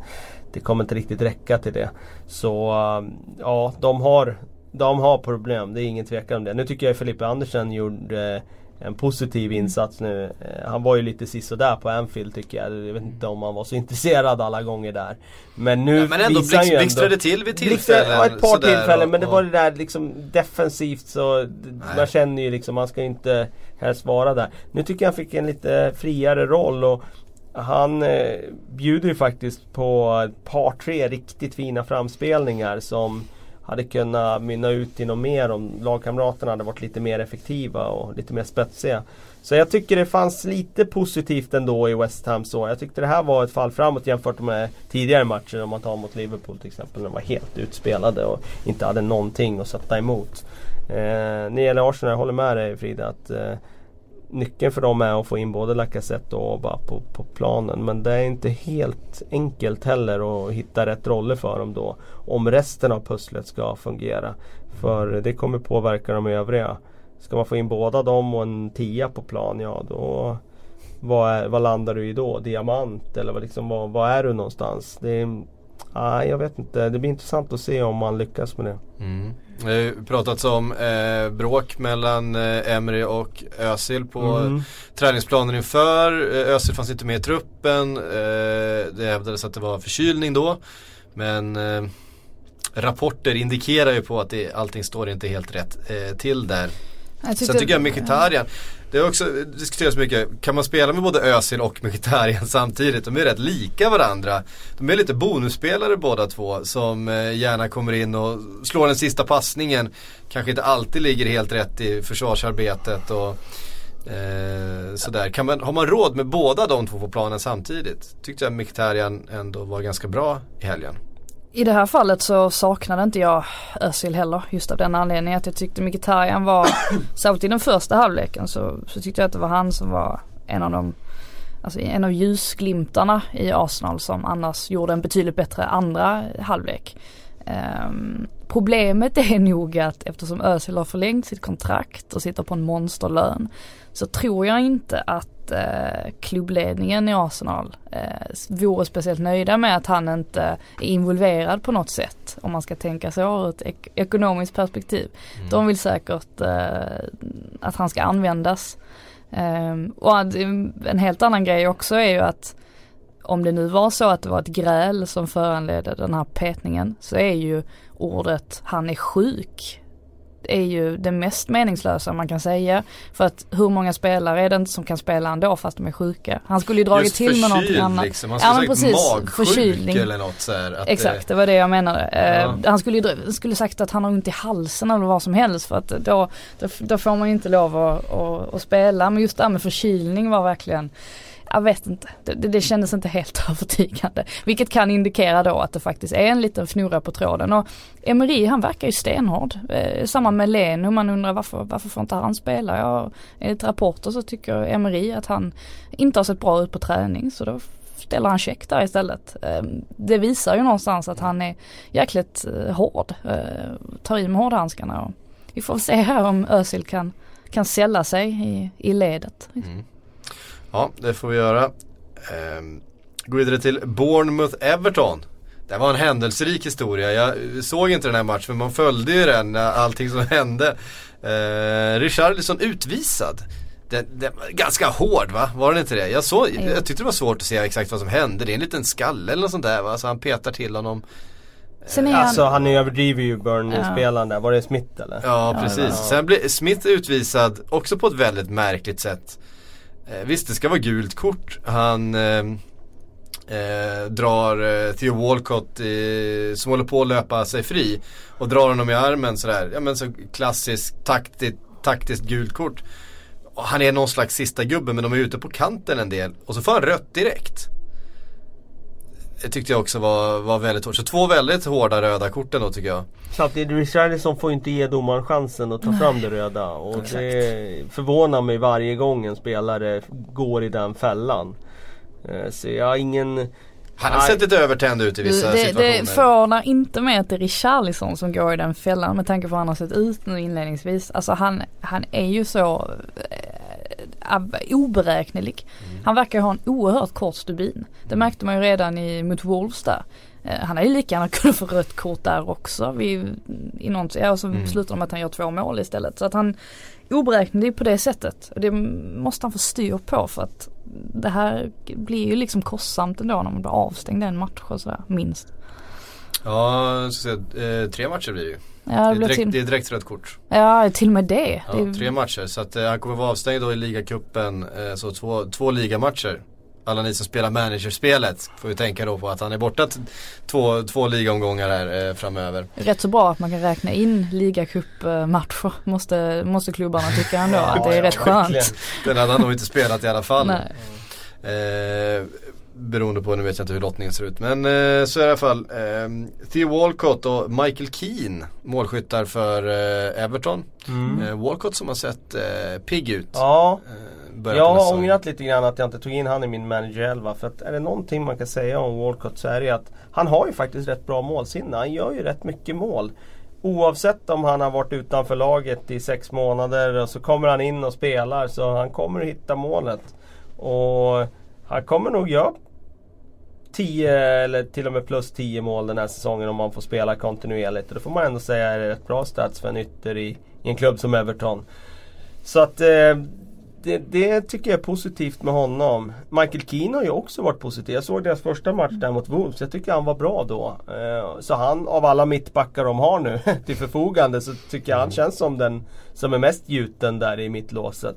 det kommer inte riktigt räcka till det. Så eh, ja, de har, de har problem, det är ingen tvekan om det. Nu tycker jag Felipe Andersen gjorde en positiv insats nu. Eh, han var ju lite sisådär på Anfield tycker jag. Jag vet inte om han var så intresserad alla gånger där. Men nu ja, Men ändå blixt, ju blixtrade till vid tillfällen. Ja, ett par tillfällen. men det var det där liksom defensivt så Nej. man känner ju liksom man ska inte helst vara där. Nu tycker jag han fick en lite friare roll och han eh, bjuder ju faktiskt på ett par tre riktigt fina framspelningar som hade kunnat mynna ut i något mer om lagkamraterna hade varit lite mer effektiva och lite mer spetsiga. Så jag tycker det fanns lite positivt ändå i West Ham så. Jag tyckte det här var ett fall framåt jämfört med tidigare matcher om man tar mot Liverpool till exempel. När de var helt utspelade och inte hade någonting att sätta emot. Eh, när det gäller Arsenal, jag håller med dig Frida att eh, nyckeln för dem är att få in både Lacazette och Oba på, på planen. Men det är inte helt enkelt heller att hitta rätt roller för dem då. Om resten av pusslet ska fungera. För det kommer påverka de övriga. Ska man få in båda dem och en tia på plan, ja då vad, är, vad landar du i då? Diamant eller vad, liksom, vad, vad är du någonstans? Det är, ah, jag vet inte, det blir intressant att se om man lyckas med det. Mm. Det har ju pratats om eh, bråk mellan eh, Emry och Özil på mm. träningsplanen inför. Eh, Özil fanns inte med i truppen. Eh, det hävdades att det var förkylning då. Men eh, rapporter indikerar ju på att det, allting står inte helt rätt eh, till där. Jag Sen tycker jag Mkhitaryan, det har också diskuterats mycket, kan man spela med både Özil och Mkhitaryan samtidigt? De är rätt lika varandra. De är lite bonusspelare båda två som eh, gärna kommer in och slår den sista passningen. Kanske inte alltid ligger helt rätt i försvarsarbetet och eh, sådär. Kan man, har man råd med båda de två på planen samtidigt? Tyckte jag Mkhitaryan ändå var ganska bra i helgen. I det här fallet så saknade inte jag Özil heller just av den anledningen att jag tyckte Mkhitaryan var, särskilt i den första halvleken så, så tyckte jag att det var han som var en av de Alltså en av ljusglimtarna i Arsenal som annars gjorde en betydligt bättre andra halvlek. Um, problemet är nog att eftersom Özil har förlängt sitt kontrakt och sitter på en monsterlön så tror jag inte att eh, klubbledningen i Arsenal eh, vore speciellt nöjda med att han inte är involverad på något sätt. Om man ska tänka så ur ett ek ekonomiskt perspektiv. Mm. De vill säkert eh, att han ska användas. Um, och en helt annan grej också är ju att om det nu var så att det var ett gräl som föranledde den här petningen så är ju ordet han är sjuk är ju det mest meningslösa man kan säga. För att hur många spelare är det inte som kan spela ändå fast de är sjuka? Han skulle ju dragit till med någonting annat. Liksom. Han skulle ja, men precis, magsjuk eller något så här, Exakt, det var det jag menade. Ja. Uh, han skulle ju skulle sagt att han har ont i halsen eller vad som helst för att då, då, då får man ju inte lov att, att, att spela. Men just det här med förkylning var verkligen jag vet inte, det, det, det kändes inte helt övertygande. Vilket kan indikera då att det faktiskt är en liten fnurra på tråden. Och Emery han verkar ju stenhård. Eh, samma med Leno, man undrar varför, varför får inte han spela? Ja, enligt rapporter så tycker Emery att han inte har sett bra ut på träning så då ställer han check där istället. Eh, det visar ju någonstans att han är jäkligt eh, hård, eh, tar i med hårdhandskarna. vi får se här om Özil kan, kan sälla sig i, i ledet. Mm. Ja, det får vi göra. Ehm, gå vidare till Bournemouth-Everton. Det var en händelserik historia. Jag såg inte den här matchen men man följde ju den, allting som hände. Ehm, Richarlison utvisad. Den, den, ganska hård va? Var den inte det? Jag, såg, jag tyckte det var svårt att se exakt vad som hände. Det är en liten skalle eller något sånt där va? Så han petar till honom. Sen är han... Alltså han överdriver ju Burnley-spelaren där. Var det Smith eller? Ja precis. Sen blir Smith utvisad också på ett väldigt märkligt sätt. Eh, visst, det ska vara gult kort. Han eh, eh, drar eh, Theo Walcott eh, som håller på att löpa sig fri. Och drar honom i armen sådär. Ja men så klassiskt taktiskt, taktiskt gult kort. Och han är någon slags sista gubbe men de är ute på kanten en del. Och så får han rött direkt. Det tyckte jag också var, var väldigt hårt. Så två väldigt hårda röda kort ändå tycker jag. Samtidigt, Richarlison får inte ge domaren chansen att ta Nej. fram det röda. Och Exakt. det förvånar mig varje gång en spelare går i den fällan. Eh, så jag har ingen han har sett lite övertänd ut i vissa det, situationer. Det förvånar inte med att det är Richarlison som går i den fällan med tanke på hur han har sett ut nu inledningsvis. Alltså han, han är ju så äh, oberäknelig. Mm. Han verkar ha en oerhört kort stubin. Det märkte man ju redan i, mot Wolves där. Eh, han hade ju lika gärna kunnat få rött kort där också. Vid, i någon, ja, så mm. slutar de med att han gör två mål istället. Så att han oberäknelig på det sättet. Och det måste han få styr på för att det här blir ju liksom kostsamt ändå när man blir avstängd en match och sådär, minst. Ja, så eh, tre matcher blir det ju. Ja, det, är direkt, till... det är direkt rött kort. Ja, till och med det. Ja, det. Tre matcher, så att eh, han kommer vara avstängd då i ligacupen. Eh, så två, två ligamatcher. alla ni som spelar managerspelet får ju tänka då på att han är borta två, två ligaomgångar här eh, framöver. Rätt så bra att man kan räkna in ligacupmatcher måste, måste klubbarna tycka ändå ja, att det är ja, rätt skönt. Den hade han nog inte spelat i alla fall. Eh, beroende på, nu vet jag inte hur lottningen ser ut. Men eh, så i alla fall. Eh, Theo Walcott och Michael Keane målskyttar för eh, Everton. Mm. Eh, Walcott som har sett eh, pigg ut. Ja. Eh, jag har ångrat lite grann att jag inte tog in han i min manager 11. För att är det någonting man kan säga om Walcott så är det att han har ju faktiskt rätt bra målsinne. Han gör ju rätt mycket mål. Oavsett om han har varit utanför laget i sex månader och så kommer han in och spelar så han kommer att hitta målet. Och han kommer nog göra 10 eller till och med plus 10 mål den här säsongen om man får spela kontinuerligt. Och det får man ändå säga är ett bra stats för en ytter i, i en klubb som Everton. Så att eh, det, det, tycker jag är positivt med honom. Michael Keane har ju också varit positiv. Jag såg deras första match där mot Wolves. Jag tycker han var bra då. Eh, så han, av alla mittbackar de har nu till förfogande, så tycker jag han känns som den som är mest gjuten där i mittlåset.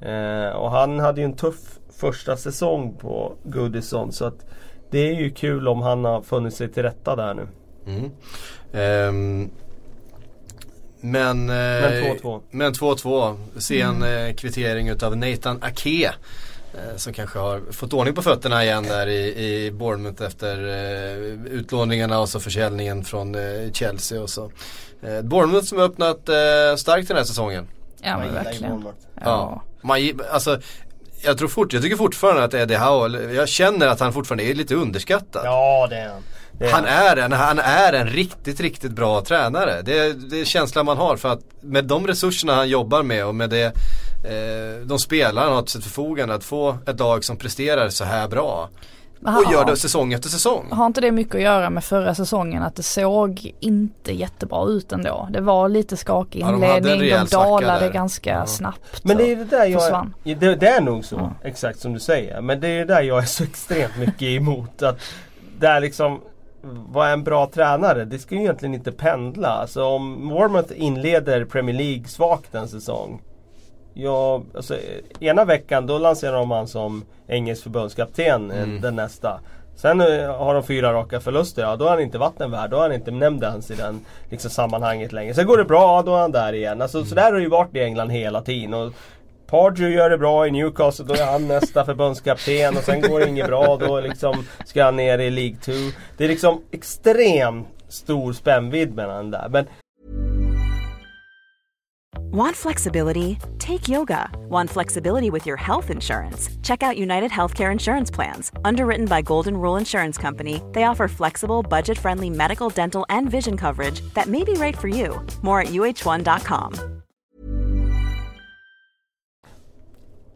Eh, och han hade ju en tuff första säsong på Goodison. Så att det är ju kul om han har funnit sig till rätta där nu. Mm. Um, men 2-2. Eh, men 2-2. Sen mm. eh, kvittering utav Nathan Ake. Eh, som kanske har fått ordning på fötterna igen där i, i Bournemouth efter eh, utlåningarna och så försäljningen från eh, Chelsea och så. Eh, Bournemouth som har öppnat eh, starkt den här säsongen. Ja men verkligen. Ja. ja. Man, alltså, jag, tror fort, jag tycker fortfarande att Eddie Howe, jag känner att han fortfarande är lite underskattad. Ja det är han. Är han, är en, han är en riktigt, riktigt bra tränare. Det, det är känslan man har för att med de resurserna han jobbar med och med det eh, de spelar han har till sitt förfogande att få ett lag som presterar så här bra. Och gör det säsong efter säsong. Har inte det mycket att göra med förra säsungen att det såg inte jättebra ut ändå. Det var lite skakig inledning, ja, de, de dalade ganska ja. snabbt. Men det är det där jag försvann. är, det, det, är nog så, ja. exakt som du säger. Men det är det där jag är så extremt mycket emot. Att det är liksom vad är en bra tränare? Det ska ju egentligen inte pendla. Alltså om Warmouth inleder Premier League svagt en säsong Ja, alltså, ena veckan då lanserar de han som engelsk förbundskapten eh, mm. den nästa. Sen uh, har de fyra raka förluster, ja då är han inte vattenvärd. Då är han inte nämnd ens i den liksom, sammanhanget längre. Sen går det bra, då är han där igen. Alltså, mm. Så där har det ju varit i England hela tiden. Och Pardew gör det bra i Newcastle, då är han nästa förbundskapten. Och sen går det inget bra, då liksom ska han ner i League 2. Det är liksom extremt stor spännvidd mellan där. Men Want flexibility? Take yoga. Want flexibility with your health insurance? Check out United Healthcare Insurance Plans. Underwritten by Golden Rule Insurance Company, they offer flexible, budget friendly medical, dental, and vision coverage that may be right for you. More at uh1.com.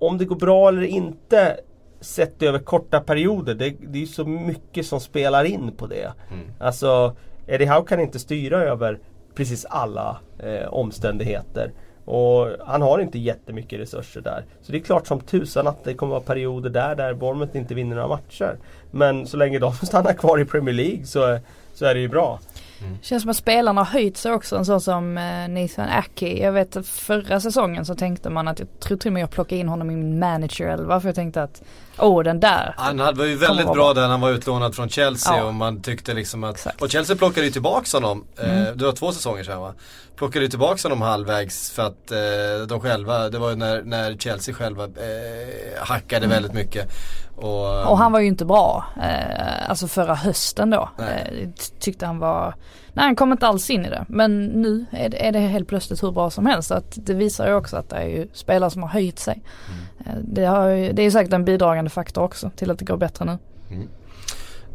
Om det går bra eller inte sett över korta perioder, det, det är så mycket som spelar in på det. Mm. Alltså, Eddie Howe kan inte styra över precis alla eh, omständigheter. Och han har inte jättemycket resurser där. Så det är klart som tusan att det kommer att vara perioder där, där Bournemouth inte vinner några matcher. Men så länge de stannar kvar i Premier League så, så är det ju bra. Mm. Känns som att spelarna har höjt sig också, en sån som eh, Nathan Aki. Jag vet förra säsongen så tänkte man att jag tror till och med jag plockade in honom i min manager 11 för jag tänkte att Åh den där. Han var ju väldigt bra, bra där när han var utlånad från Chelsea ja. och man tyckte liksom att Exakt. Och Chelsea plockade ju tillbaks honom. Eh, mm. Eh, det var två säsonger sedan va? Plockade ju tillbaks honom halvvägs för att eh, de själva, det var ju när, när Chelsea själva eh, hackade mm. väldigt mycket. Och, och, han var ju inte bra. Eh, alltså förra hösten då. Eh, tyckte han var Nej han kom inte alls in i det. Men nu är det, är det helt plötsligt hur bra som helst. Att det visar ju också att det är ju spelare som har höjt sig. Mm. Eh, det, har, det är säkert en bidragande faktor också till att det går bättre nu. Mm.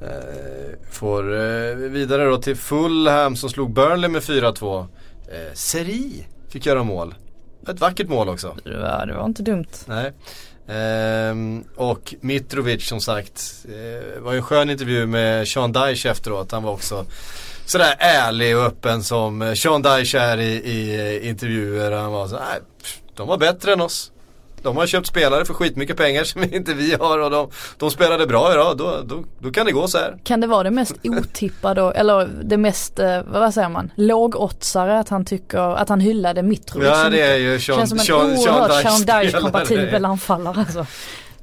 Eh, får eh, vidare då till Fulham som slog Burnley med 4-2. Eh, Seri fick göra mål. Ett vackert mål också. Ja, det var inte dumt. Nej. Ehm, och Mitrovic som sagt, eh, var ju en skön intervju med Sean Dyche efteråt. Han var också sådär ärlig och öppen som eh, Sean Dyche är i, i eh, intervjuer. Han var så nej, de var bättre än oss. De har köpt spelare för skitmycket pengar som inte vi har och de, de spelade bra idag. Då, då, då kan det gå så här. Kan det vara det mest otippade eller det mest, eh, vad säger man, lågoddsare att han tycker, att han hyllade Mitrovic Ja det är ju Sean, Känns som en Sean, oerhört Sean Dyche kompatibel anfallare alltså.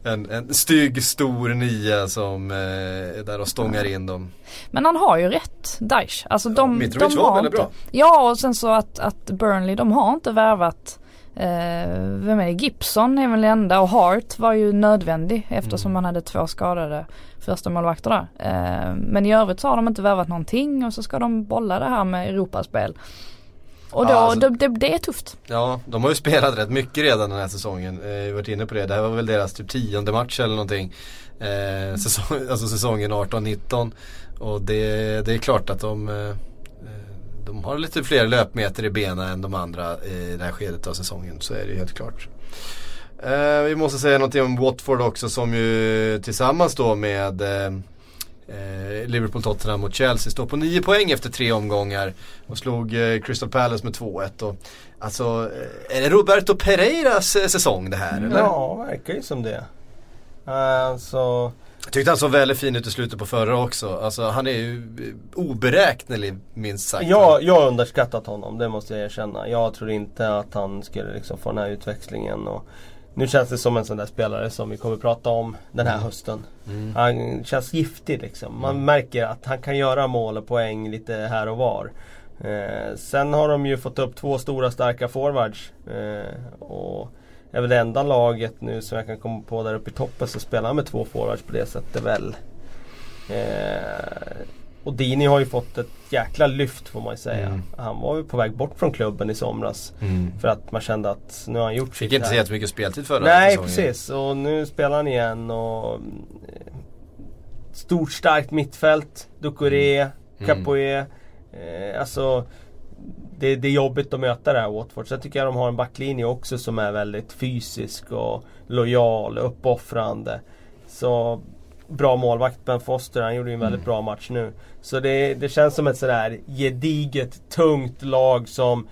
en, en stygg stor nia som eh, är där och stångar in dem. Men han har ju rätt, Daesh. Alltså de, Mitrovic de var väldigt inte, bra. Ja och sen så att, att Burnley de har inte värvat vem är det? Gibson är väl det enda och Hart var ju nödvändig eftersom Mm. man hade två skadade första målvakter där. Eh, men i övrigt så har de inte värvat någonting och så ska de bolla det här med Europaspel. Och då, Ja, alltså- det, det, är tufft. Ja, de har ju spelat rätt mycket redan den här säsongen. Eh, vi har varit inne på det. Det här var väl deras typ tionde match eller någonting. Eh, säsong, alltså säsongen 18-19. Och det, det är klart att de, eh, de har lite fler löpmeter i benen än de andra i det här skedet av säsongen. Så är det ju helt klart. Eh, vi måste säga någonting om Watford också som ju tillsammans då med eh, eh, Liverpool, Tottenham och Chelsea står på 9 poäng efter tre omgångar och slog eh, Crystal Palace med 2-1. Och, alltså, eh, är det Roberto Pereiras eh, säsong det här? Eller? Ja, verkar ju som det. Alltså, Jag tyckte han såg väldigt fin ut i slutet på förra också. Alltså han är ju eh, oberäknelig minst sagt. jag, jag har underskattat honom, det måste jag erkänna. Jag tror inte att han skulle liksom få den här utväxlingen. Och nu känns det som en sån där spelare som vi kommer prata om den här hösten. Mm. Han känns giftig liksom. Man märker att han kan göra mål och poäng lite här och var. Eh, sen har de ju fått upp två stora starka forwards. Eh, och är väl det enda laget nu som jag kan komma på där uppe i toppen som spelar med två forwards på det sättet väl. Eh, och Dini har ju fått ett jäkla lyft får man ju säga. Mm. Han var ju på väg bort från klubben i somras. Mm. För att man kände att nu har han gjort Fick sitt inte så jättemycket speltid förra Nej säsongen. precis och nu spelar han igen och eh, Stort starkt mittfält, Ducouré, Mm. Capoe. Eh, alltså det, det är jobbigt att möta det här Watford. Sen tycker jag de har en backlinje också som är väldigt fysisk och lojal, uppoffrande. Så bra målvakt Ben Foster, han gjorde ju en väldigt bra match nu. Så det, det känns som ett sådär gediget, tungt lag som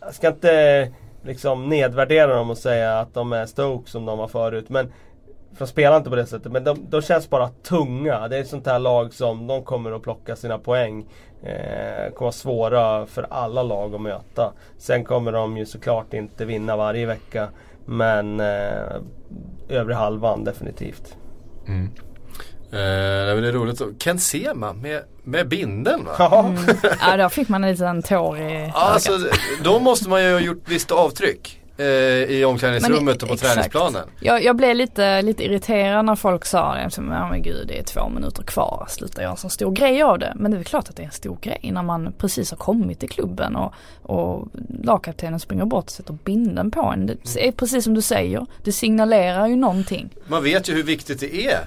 jag ska inte liksom nedvärdera dem och säga att de är Stoke som de var förut. Men för de spelar inte på det sättet. Men de, de känns bara tunga. Det är ett sånt här lag som de kommer att plocka sina poäng. Eh, kommer vara svåra för alla lag att möta. Sen kommer de ju såklart inte vinna varje vecka. Men eh, övre halvan definitivt. Mm. Eh, det är väl roligt. så- Ken Sema med, med bindeln va? Ja. Ja då fick man en liten tår i alltså, då måste man ju ha gjort visst avtryck i omklädningsrummet Men- och på exakt. träningsplanen. Jag, jag blev lite, lite irriterad när folk sa det. Som, Ja men gud det är två minuter kvar. Sluta göra en så stor grej av det. Men det är väl klart att det är en stor grej när man precis har kommit till klubben och, och lagkaptenen springer bort och sätter binden på en. Det är precis som du säger. Det signalerar ju någonting. Man vet ju hur viktigt det är.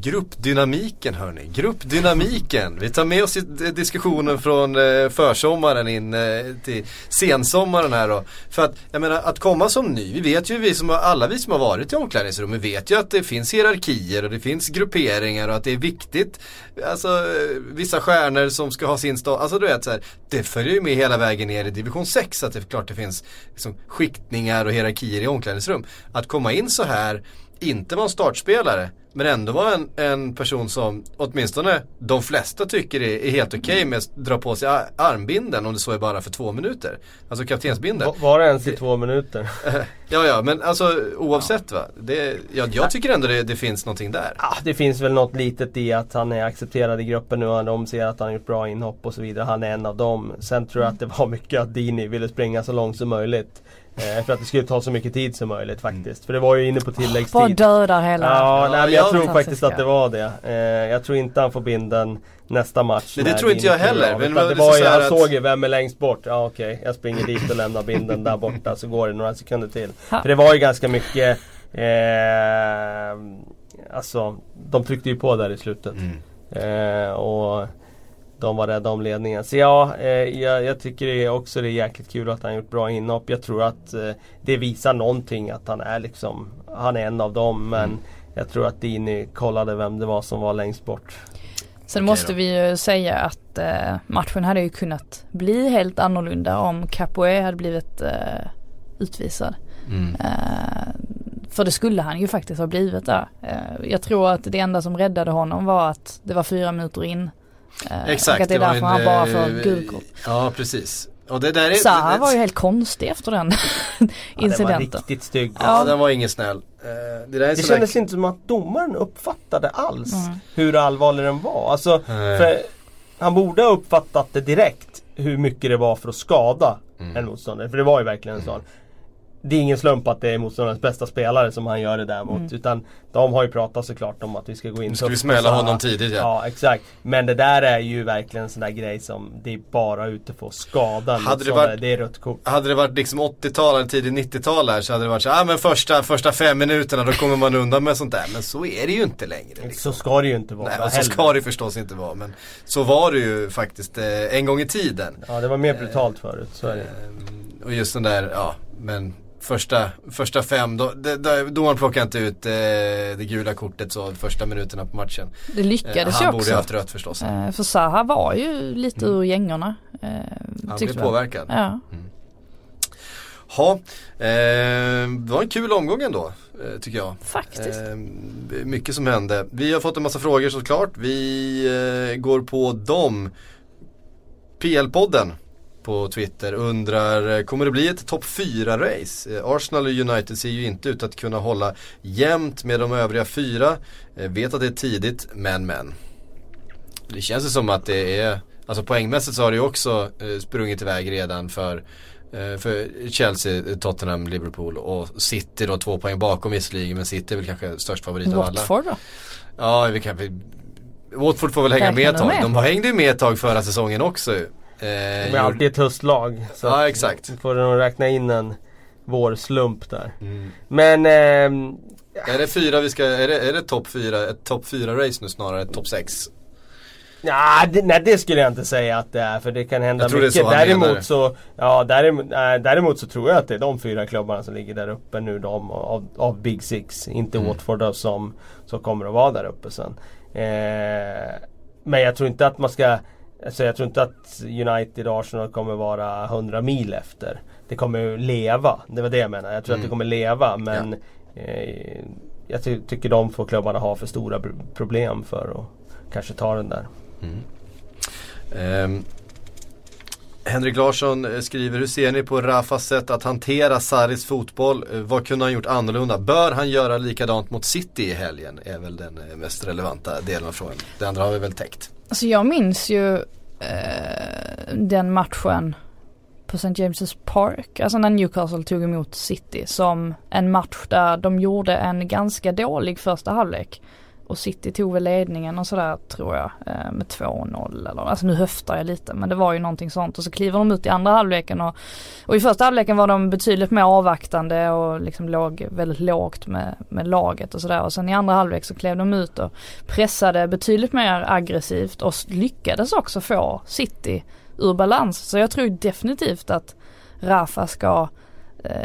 Gruppdynamiken hörni, gruppdynamiken. Vi tar med oss diskussionen från eh, försommaren in eh, till sensommaren här då. För att, jag menar, att komma som ny, vi vet ju, vi som har, alla vi som har varit i omklädningsrummet vet ju att det finns hierarkier och det finns grupperingar och att det är viktigt. Alltså eh, vissa stjärnor som ska ha sin stad, alltså du vet så här, det följer ju med hela vägen ner i division 6 att det är klart det finns liksom, skiktningar och hierarkier i omklädningsrum. Att komma in så här inte vara en startspelare men ändå vara en, en person som åtminstone de flesta tycker är, är helt okej med att dra på sig ar- armbinden om det så är bara för två minuter. Alltså kaptensbinden. Va- Var det ens i två minuter? Ja ja men alltså oavsett va. Det, ja, jag tycker ändå det, det finns någonting där. Ah, det finns väl något litet i att han är accepterad i gruppen nu och de ser att han har gjort bra inhopp och så vidare. Han är en av dem. Sen tror jag att det var mycket att Dini ville springa så långt som möjligt. Eh, för att det skulle ta så mycket tid som möjligt faktiskt. För det var ju inne på Bara tilläggstid. dödar hela. Ja, nej, men jag ja, tror faktiskt att det var det. Eh, jag tror inte han får binden nästa match. Nej, det tror inte jag heller, men det det var ju, han att- såg ju vem är längst bort. Ja okej, jag springer dit och lämnar binden där borta så går det några sekunder till. Ha. För det var ju ganska mycket eh, Alltså, de tryckte ju på där i slutet. Eh, och de var rädda om ledningen. Så ja, eh, jag, jag tycker det är också det är jäkligt kul att han gjort bra inhopp. Jag tror att eh, det visar någonting att han är liksom Han är en av dem men jag tror att Dini kollade vem det var som var längst bort. Sen Okej måste då. vi ju säga att eh, matchen hade ju kunnat bli helt annorlunda om Capoe hade blivit eh, utvisad. Mm. Eh, för det skulle han ju faktiskt ha blivit där. Eh, jag tror att det enda som räddade honom var att det var fyra minuter in. Eh, Exakt. och att det är var därför han en, bara eh, får gult kort. Ja precis. Och det där är, Zaha det, var ju helt konstig efter den Ja, den var incidenten. riktigt stygg. Ja, den var ingen snäll. Eh, det där är Det sån där- kändes inte som att domaren uppfattade alls Mm. hur allvarlig den var. Alltså, han borde ha uppfattat det direkt hur mycket det var för att skada Mm. en motståndare. För det var ju verkligen en sån. Det är ingen slump att det är motståndarens bästa spelare som han gör det där mot. Utan de har ju pratat såklart om att vi ska gå in Nu ska vi smälla honom tidigt, ja. Ja exakt. Men det där är ju verkligen en sån där grej som det är bara ute för att skada Hade det varit- Det är rött kort. Hade det varit liksom 80-tal eller tidigt 90-tal här så hade det varit så ja ah, men första, första fem minuterna då kommer man undan med sånt där. Men så är det ju inte längre. Liksom. Så ska det ju inte vara Nej, och så heller. ska det förstås inte vara. Men så var det ju faktiskt eh, en gång i tiden. Ja det var mer brutalt förut, så är det. Ehm, och just den där, ja men första, första fem, då, då, domaren plockade inte ut eh, det gula kortet så första minuterna på matchen. Det Eh, lyckades ju han borde också. ju haft rött förstås. Eh, för Zaha var ju lite ur gängorna. Eh, Han blev påverkad. Ja. Ja, eh, det var en kul omgång ändå, eh, tycker jag. Faktiskt. Eh, mycket som hände. Vi har fått en massa frågor såklart. Vi eh, går på dem. PL-podden på Twitter undrar, eh, kommer det bli ett topp 4-race? Eh, Arsenal och United ser ju inte ut att kunna hålla jämnt med de övriga fyra. Eh, vet att det är tidigt, men men. Det känns ju som att det är, alltså poängmässigt så har det ju också sprungit iväg redan för för Chelsea, Tottenham, Liverpool och City då två poäng bakom visserligen men City är väl kanske störst favorit av alla. Watford då? Ja, vi kan, vi, Watford får väl hänga med ett de tag. De hängde ju med ett tag förra säsongen också. Eh, De är alltid ett höstlag. Så Ja, exakt. Får nog räkna in en vår slump där. Mm. Men ehm, Är det fyra vi ska, är det, är det topp fyra, ett topp fyra race nu snarare än topp sex? ja, det, nej det skulle jag inte säga att det är för det kan hända mycket. så däremot så, ja, däremot, nej, däremot så tror jag att det är de fyra klubbarna som ligger där uppe nu de, av, av Big Six. Inte Mm. Watford då, som, som kommer att vara där uppe sen. Eh, men jag tror inte att man ska Alltså jag tror inte att United och Arsenal kommer vara 100 mil efter. Det kommer leva. Det var det jag menade. Jag tror Mm. att det kommer leva men eh, Jag ty tycker de får klubbarna ha för stora pr- problem för att kanske ta den där. Ehm, Henrik Larsson eh, skriver, hur ser ni på Rafas sätt att hantera Saris fotboll? Eh, Vad kunde han gjort annorlunda? Bör han göra likadant mot City i helgen? Är väl den eh, mest relevanta delen av frågan. Det andra har vi väl täckt. Alltså jag minns ju eh, den matchen på St. James' Park, alltså när Newcastle tog emot City som en match där de gjorde en ganska dålig första halvlek. Och City tog väl ledningen och sådär tror jag eh, med 2-0 eller, alltså nu höftar jag lite men det var ju någonting sånt och så kliver de ut i andra halvleken och, och i första halvleken var de betydligt mer avvaktande och liksom låg väldigt lågt med, med laget och sådär och sen i andra halvlek så klev de ut och pressade betydligt mer aggressivt och lyckades också få City ur balans. Så jag tror definitivt att Rafa ska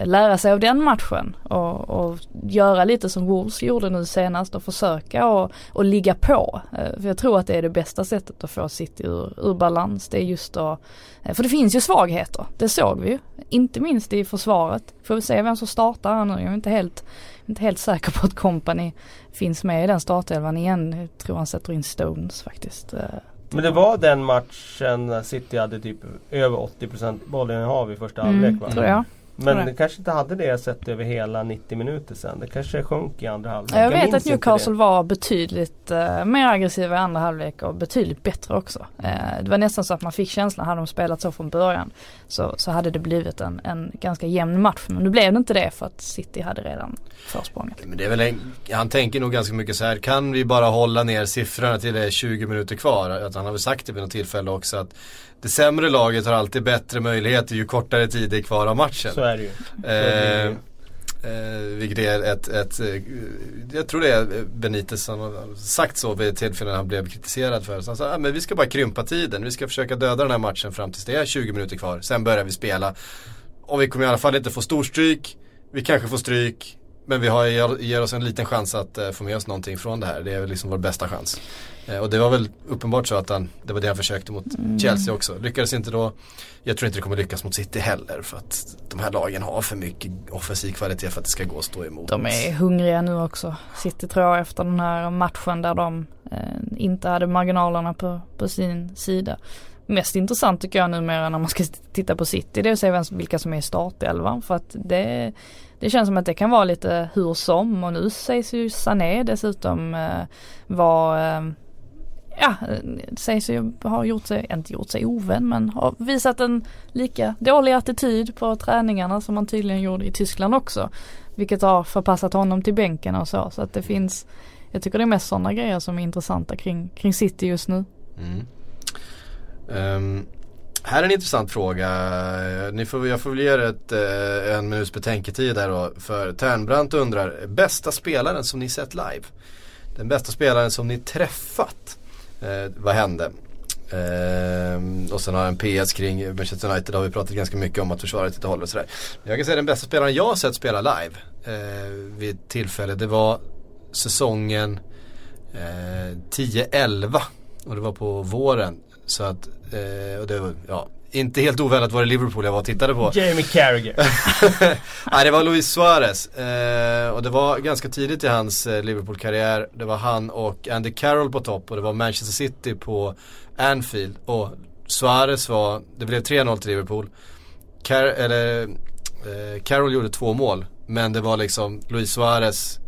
lära sig av den matchen och, och göra lite som Wolves gjorde nu senast och försöka och, och ligga på. Eh, för jag tror att det är det bästa sättet att få City ur, ur balans. Det är just då, eh, för det finns ju svagheter, det såg vi ju. Inte minst i försvaret. Får vi se vem som startar här nu. Jag är inte helt, inte helt säker på att Company finns med i den startelvan igen. Jag tror han sätter in Stones faktiskt. Eh, Men det var den matchen City hade typ över 80% bollinnehav i första Mm, halvlek va? tror jag. Men tror det jag. kanske inte hade det sett över hela 90 minuter sen. Det kanske sjönk i andra halvlek. Jag vet minns att Newcastle var betydligt eh, mer aggressiva i andra halvlek och betydligt bättre också. Eh, det var nästan så att man fick känslan, hade de spelat så från början så, så hade det blivit en, en ganska jämn match. Men nu blev det inte det för att City hade redan försprånget. Men det är väl en, han tänker nog ganska mycket så här, kan vi bara hålla ner siffrorna till det är 20 minuter kvar? Att han har väl sagt det vid något tillfälle också att det sämre laget har alltid bättre möjligheter ju kortare tid det är kvar av matchen. Så är det ju. Det Eh, eh, vilket är ett, ett, eh, jag tror det är Benitez som har sagt så vid ett tillfälle när han blev kritiserad för. Så han sa, ah, men vi ska bara krympa tiden, vi ska försöka döda den här matchen fram tills det är 20 minuter kvar. Sen börjar vi spela. Och vi kommer i alla fall inte få storstryk, vi kanske får stryk. Men vi har, ger oss en liten chans att eh, få med oss någonting från det här. Det är liksom vår bästa chans. Eh, och det var väl uppenbart så att han, det var det han försökte mot Chelsea också. Lyckades inte då. Jag tror inte det kommer lyckas mot City heller. För att de här lagen har för mycket offensiv kvalitet för att det ska gå att stå emot. De är hungriga nu också. City tror jag efter den här matchen där de eh, inte hade marginalerna på, på sin sida. mest intressant tycker jag numera när man ska titta på City det är att se vem, vilka som är i startelvan för att det, det känns som att det kan vara lite hur som och nu sägs ju Sané dessutom eh, vara eh, ja, sägs ju ha gjort sig, inte gjort sig ovän men har visat en lika dålig attityd på träningarna som han tydligen gjorde i Tyskland också. Vilket har förpassat honom till bänken och så. Så att det finns, jag tycker det är mest sådana grejer som är intressanta kring, kring City just nu. Mm. Um, här är en intressant fråga. Ni får, jag får väl ge er ett, eh, en minuts betänketid där då. För Ternbrandt undrar, bästa spelaren som ni sett live? Den bästa spelaren som ni träffat? Eh, vad hände? Eh, och sen har jag en PS kring Manchester United, har vi pratat ganska mycket om att försvaret inte håller och sådär. Jag kan säga den bästa spelaren jag har sett spela live eh, vid ett tillfälle, det var säsongen eh, 10-11 och det var på våren. Så att, eh, och det var, ja, inte helt oväntat var det Liverpool jag var och tittade på. Jamie Carragher. Nej det var Luis Suarez. Eh, och det var ganska tidigt i hans eh, Liverpool-karriär. Det var han och Andy Carroll på topp och det var Manchester City på Anfield. Och Suarez var, det blev 3-0 till Liverpool. Car eller, eh, Carroll gjorde två mål. Men det var liksom Luis Suarez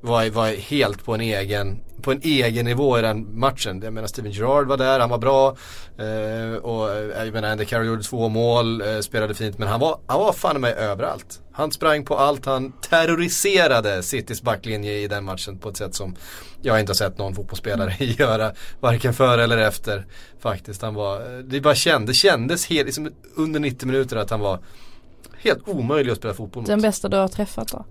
var, var helt på en egen på en egen nivå i den matchen. Jag menar Steven Gerrard var där, han var bra. Eh, och eh, jag menar Andy Carroll gjorde två mål, eh, spelade fint. Men han var, han var fan med överallt. Han sprang på allt, han terroriserade Citys backlinje i den matchen på ett sätt som jag inte har sett någon fotbollsspelare göra. Varken före eller efter faktiskt. Han var, eh, det bara kändes, kändes helt, liksom under 90 minuter att han var helt omöjlig att spela fotboll mot. Den bästa du har träffat då?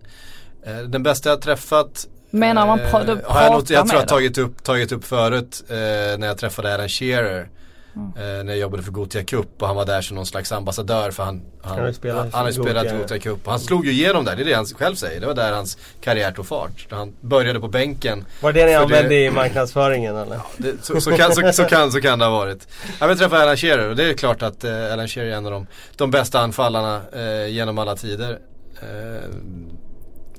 Den bästa jag har träffat Menar man pra, du har jag, något, jag tror jag tagit upp, tagit upp förut eh, när jag träffade Alan Shearer. Mm. Eh, när jag jobbade för Gotia Cup och han var där som någon slags ambassadör för han, han, han, har spelat Gotia, Gotia Cup. Och han slog ju igenom där, det är det han själv säger. Det var där hans karriär tog fart. Han började på bänken. Var det ni använde det, i marknadsföringen eller? Ja, det, så, så, kan, så, så, kan, så kan det ha varit. Jag vill träffa Alan Shearer och det är klart att eh, Alan Shearer är en av de, de bästa anfallarna eh, genom alla tider. Eh,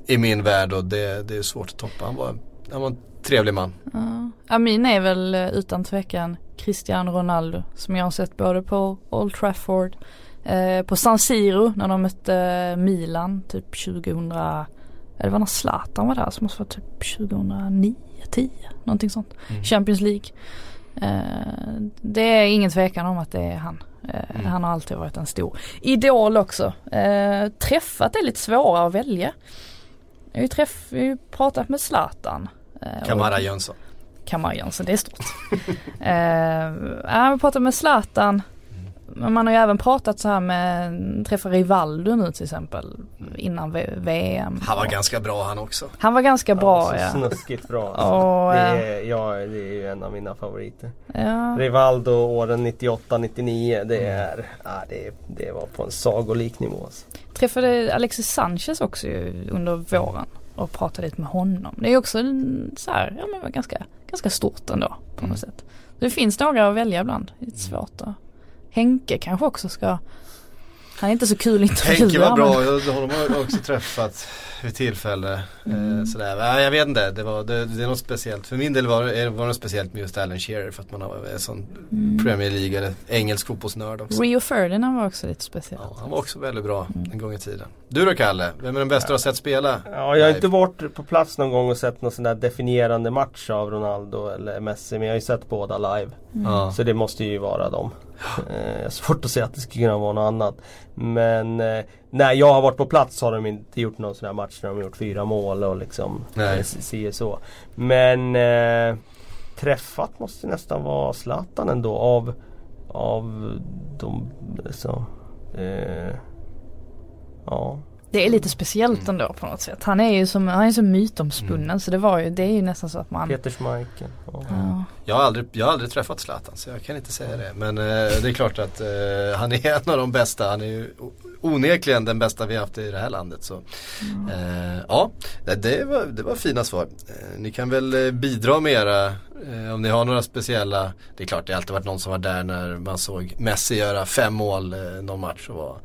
I min värld och det, det är svårt att toppa. Han var han var en trevlig man. Ja. Amin är väl eh, utan tvekan Cristiano Ronaldo som jag har sett både på Old Trafford, eh, på San Siro när de mötte eh, Milan typ 2000, eller var när Zlatan var där så måste vara typ 2009, 10, någonting sånt. Mm. Champions League. Eh, det är ingen tvekan om att det är han. Eh, mm. Han har alltid varit en stor idol också. Eh, träffat är lite svårare att välja. Jag har ju, träff, jag har ju pratat med Zlatan. Eh, Kamara Jönsson. Kamara Jönsson, det är stort. eh, jag har pratat med Zlatan. Men man har ju även pratat så här med, träffa Rivaldo nu till exempel innan VM. Han var ganska bra han också. Han var ganska bra var ja. Snuskigt bra. Alltså. Och, det, är, ja, det är ju en av mina favoriter. Ja. Rivaldo åren 98-99 det mm. är, ja, det, det var på en sagolik nivå. Alltså. Träffade Alexis Sanchez också under våren och pratade lite med honom. Det är också så här, ja men ganska, ganska stort ändå på något mm. sätt. Det finns några att välja ibland. Det är svårt att Henke kanske också ska han är inte så kul intervjuare. Henke var bra, men... honom har jag också träffat vid tillfälle. Eh, mm. sådär. Jag vet inte, det, var, det, det är något speciellt. För min del var det, var det något speciellt med just Alan Shearer för att man har en sån mm. Premier League eller engelsk fotbollsnörd också. Rio Ferdinand var också lite speciellt. Ja, han var också väldigt bra mm. en gång i tiden. Du då Kalle, vem är den bästa du har sett spela? Ja, jag har inte varit på plats någon gång och sett någon sån där definierande match av Ronaldo eller Messi. Men jag har ju sett båda live. Mm. Så det måste ju vara dem. Eh, svårt att säga att det skulle kunna vara något annat. Men eh, när jag har varit på plats har de inte gjort någon sån här match när de har gjort fyra mål och liksom. Eh, så. Men eh, träffat måste nästan vara Zlatan ändå av, av de så, eh, ja. Det är lite speciellt mm. ändå på något sätt. Han är ju som, han är så mytomspunnen mm. så det var ju, det är ju nästan så att man Peter Schmeichel. Ja. Ja. Jag, har aldrig, jag har aldrig träffat Zlatan så jag kan inte säga det. Men eh, det är klart att eh, han är en av de bästa. Han är ju onekligen den bästa vi haft i det här landet. Så. Mm. Eh, ja, det var, det var fina svar. Eh, ni kan väl eh, bidra med era, eh, om ni har några speciella. Det är klart det har alltid varit någon som var där när man såg Messi göra fem mål någon match och var,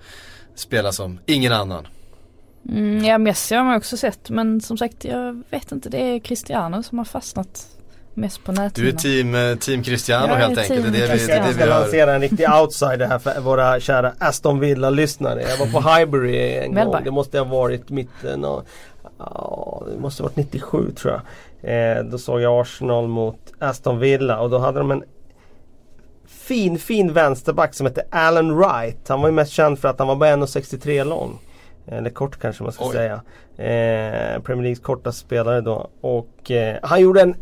spela som ingen annan. Mm, ja Messi har man också sett men som sagt jag vet inte det är Cristiano som har fastnat Mest på Du är team, eh, team Cristiano Jag är helt enkelt. Det är det vi, det är det Jag vi ska lansera en riktig outsider här för våra kära Aston Villa-lyssnare. Jag var på Highbury en gång. Det måste ha varit mitten av... Ja, det måste ha varit 97 tror jag. Eh, då såg jag Arsenal mot Aston Villa och då hade de en fin, fin vänsterback som hette Alan Wright. Han var ju mest känd för att han var bara 1,63 lång. Eller kort kanske man ska Oj. säga. Eh, Premier Leagues kortaste spelare då. Och eh, han gjorde en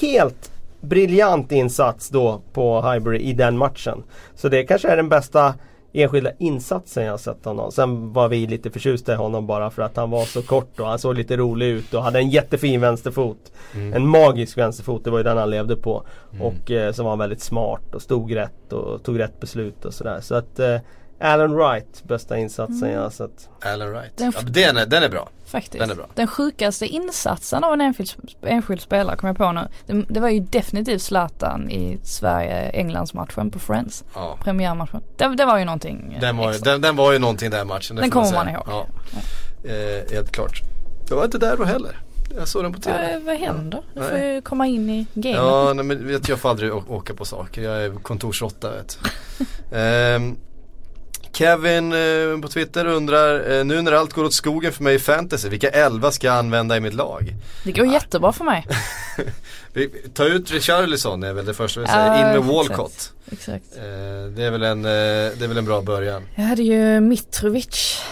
helt briljant insats då på Highbury i den matchen. Så det kanske är den bästa enskilda insatsen jag har sett honom. Sen var vi lite förtjusta i honom bara för att han var så kort och han såg lite rolig ut och hade en jättefin vänsterfot. En magisk vänsterfot, det var ju den han levde på. Och eh, så var han väldigt smart och stod rätt och tog rätt beslut och sådär. Så att eh, Alan Wright, bästa insatsen jag har sett. Alan Wright. Den- Ja, den, är, den är bra. Faktiskt. Den är bra. Den sjukaste insatsen av en enskild, enskild spelare kom jag på nu. Det, det var ju definitivt Zlatan i Sverige-Englands-matchen på Friends. Ja. Premiärmatchen. Det, det var ju någonting eh, Den var, ju- den, den var ju någonting den matchen. det Den kommer man säga. ihåg. Ja. Eh, helt klart. Jag var inte där då heller. Jag såg den på TV. Vad, vad händer? Du får Nej. ju komma in i gamet. Ja, nej, men vet, jag får aldrig åka på saker. Jag är kontorsråtta vet du. Ehm, Kevin eh, på Twitter undrar, eh, nu när allt går åt skogen för mig i fantasy, vilka elva ska jag använda i mitt lag? Det går jättebra för mig. Ta ut Richarlison är väl det första vi säger, in med exakt. Walcott. Exakt. Eh, det, är väl en, det är väl en bra början. Jag hade ju Mitrovic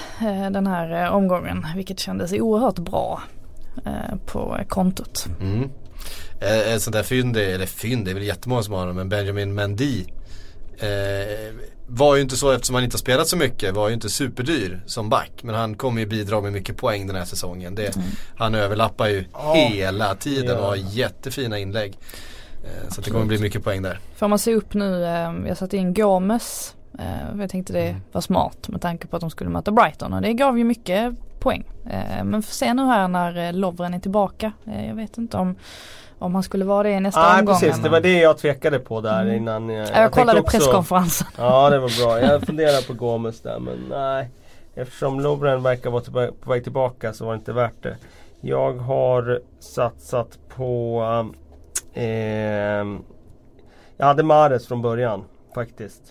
den här omgången vilket kändes oerhört bra på kontot. Mm. Eh, en sån där fynd, eller fynd, det är väl jättemånga som har honom, men Benjamin Mendy eh, var ju inte så eftersom han inte har spelat så mycket, var ju inte superdyr som back. Men han kommer ju bidra med mycket poäng den här säsongen. Det, Han överlappar ju Ja. hela tiden och har jättefina inlägg. Eh, så att det kommer bli mycket poäng där. Får man se upp nu, eh, jag satte in Gomes. Eh, jag tänkte det Mm. var smart med tanke på att de skulle möta Brighton och det gav ju mycket poäng. Eh, men får se nu här när Lovren är tillbaka. Eh, jag vet inte om, om han skulle vara det i nästa Nej omgång. precis, det var det jag tvekade på där Mm. innan. Jag, Ja, jag, tänkte kollade också- presskonferensen. Ja det var bra. Jag funderar på Gomes där men nej. Eftersom Lovren verkar vara på väg tillbaka så var det inte värt det. Jag har satsat på ehm, Jag hade Mares från början faktiskt.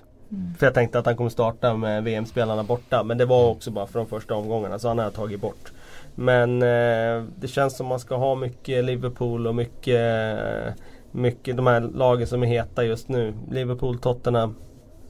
För jag tänkte att han kommer starta med VM-spelarna borta. Men det var också bara de första omgångarna så han har jag tagit bort. Men eh, det känns som man ska ha mycket Liverpool och mycket mycket de här lagen som är heta just nu. Liverpool, Tottenham.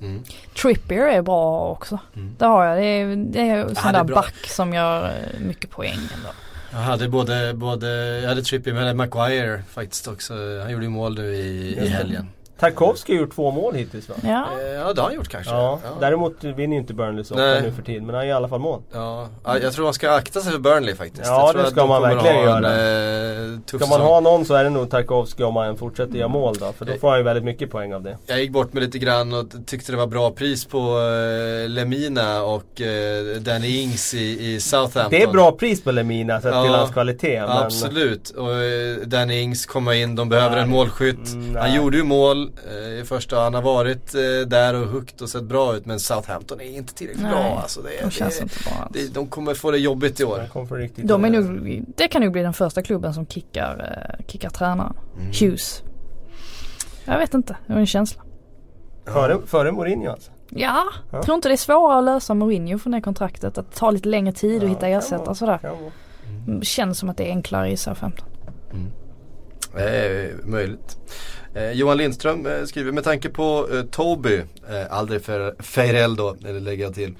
Mm. Trippier är bra också. Mm. Det har jag. Det är, det är Ja, sån där back som gör eh, mycket poäng ändå. Jag hade både, både jag hade Trippier men Maguire faktiskt också. Han gjorde ju mål nu i, i helgen. Tarkovsky har gjort två mål hittills va? Ja. Eh, Ja det har han gjort kanske. Ja, ja. däremot vinner ju inte Burnley så ofta nu för tiden. Men han gör i alla fall mål. Ja, ja, jag tror man ska akta sig för Burnley faktiskt. Ja, det att ska man verkligen en, göra. eh, Ska man ha någon så är det nog Tarkovsky om han fortsätter göra mål då. För då får han ju väldigt mycket poäng av det. Jag gick bort med lite grann och tyckte det var bra pris på eh, Lemina och eh, Danny Ings i, i Southampton. Det är bra pris på Lemina sett Ja, till hans kvalitet. Men Absolut, och eh, Danny Ings kommer in, de behöver Nej. en målskytt. Mm, han nej. gjorde ju mål eh, i första, han har varit eh, där och huggt och sett bra ut men Southampton är inte tillräckligt Nej, bra. Alltså, det, De känns det, inte bra alls. det, de kommer få det jobbigt i år. De är nog, det kan nog bli den första klubben som kickar, eh, kickar tränaren. Mm. Hughes. Jag vet inte, det var en känsla. före, före Mourinho alltså. Ja, Ja. tror inte det är svårare att lösa Mourinho från det kontraktet. Att ta lite längre tid och Ja, hitta ersättare sådär. Mm, Känns som att det är enklare i Southampton. Eh, möjligt. Eh, Johan Lindström eh, skriver med tanke på eh, Toby, eh, aldrig för Feirel då, eller lägger jag till.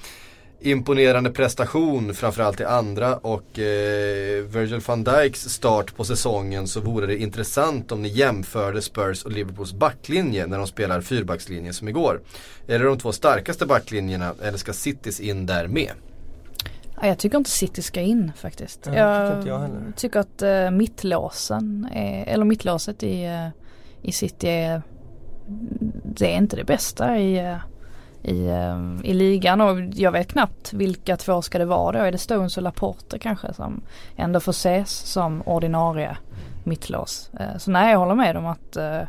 Imponerande prestation framförallt i andra och eh, Virgil van Dijks start på säsongen så vore det intressant om ni jämförde Spurs och Liverpools backlinje när de spelar fyrbackslinje som igår. Är det de två starkaste backlinjerna eller ska Citys in där med? Ja, jag tycker inte City ska in faktiskt. Ja, det tycker jag tycker att uh, mittlåsen, är, eller mittlåset i, uh, i City är, eh, det är inte det bästa i, eh, i, eh, i ligan och jag vet knappt vilka två ska det vara då. Är det Stones och Laporte kanske som ändå får ses som ordinarie mittlås. Så nej jag håller med om att uh,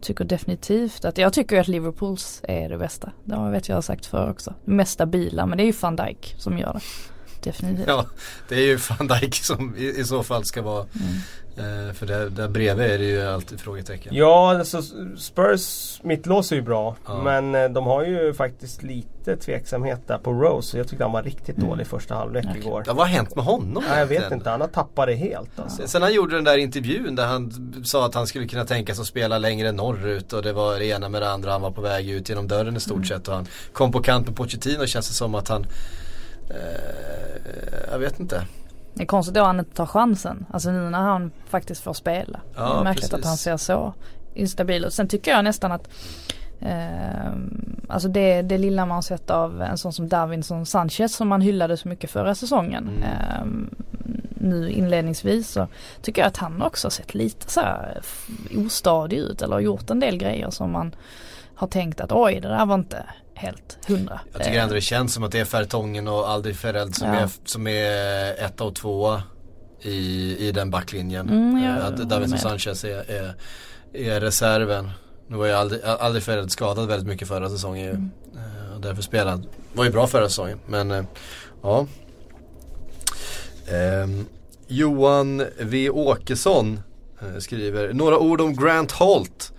tycker definitivt att, jag tycker att Liverpools är det bästa. Det har- vet jag har sagt förr också. Mest stabila men det är ju van Dijk som gör det definitivt. Ja, det är ju van Dijk som i, i så fall ska vara. Mm. Eh, för där, där bredvid är det ju alltid frågetecken. Ja, alltså Spurs mittlås är ju bra. Ja. Men eh, de har ju faktiskt lite tveksamhet där på Rose. Jag tyckte han var riktigt dålig i första halvlek Okej. igår. Ja, vad har hänt med honom Nej, jag vet inte, han har tappat det helt alltså. Sen han gjorde den där intervjun där han sa att han skulle kunna tänka sig att spela längre norrut och det var det ena med det andra. Han var på väg ut genom dörren i stort Mm. sett och han kom på kant med Pochettino känns det som att han eh, Jag vet inte. Det är konstigt då han inte tar chansen. Alltså nu när han faktiskt får spela. Ja, det är märkligt precis. att han ser så instabil ut. Sen tycker jag nästan att eh, Alltså det, det lilla man har sett av en sån som Davinson Sanchez som man hyllade så mycket förra säsongen. Mm. Eh, nu inledningsvis så tycker jag att han också har sett lite så här f- ostadig ut eller har gjort en del grejer som man har tänkt att oj det där var inte helt hundra. Jag tycker ändå det känns som att det är Fertongen och Aldrig Ferreld som, Ja. är, som är etta och tvåa i, i den backlinjen. Mm, Eh, att Davinson. Sanchez är, är, är reserven. Nu var ju Aldrig Ferreld skadad väldigt mycket förra säsongen ju. Mm. Eh, Och därför spelad. Var ju bra förra säsongen men eh, ja. Ehm, Johan V Åkesson skriver några ord om Grant Holt.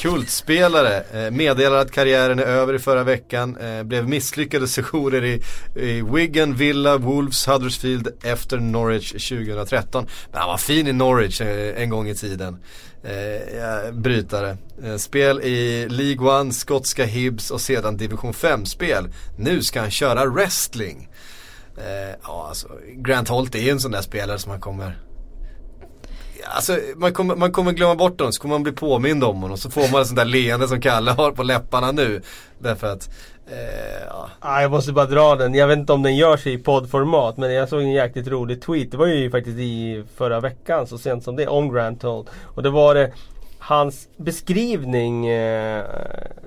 Kultspelare, eh, meddelar att karriären är över i förra veckan. Eh, blev misslyckade sessioner i, i Wigan, Villa, Wolves, Huddersfield efter Norwich 2013. Men han var fin i Norwich eh, en gång i tiden. Eh, brytare. Eh, spel i League One, skotska Hibs och sedan division 5-spel. Nu ska han köra wrestling. Eh, ja, alltså, Grant Holt är ju en sån där spelare som man kommer Alltså man kommer, man kommer glömma bort honom så kommer man bli påmind om honom så får man ett sånt där leende som Kalle har på läpparna nu. Därför att, eh, ja. Ah, jag måste bara dra den. Jag vet inte om den görs i poddformat men jag såg en jäkligt rolig tweet. Det var ju faktiskt i förra veckan så sent som det om Grant Holt. Och det var det hans beskrivning, eh,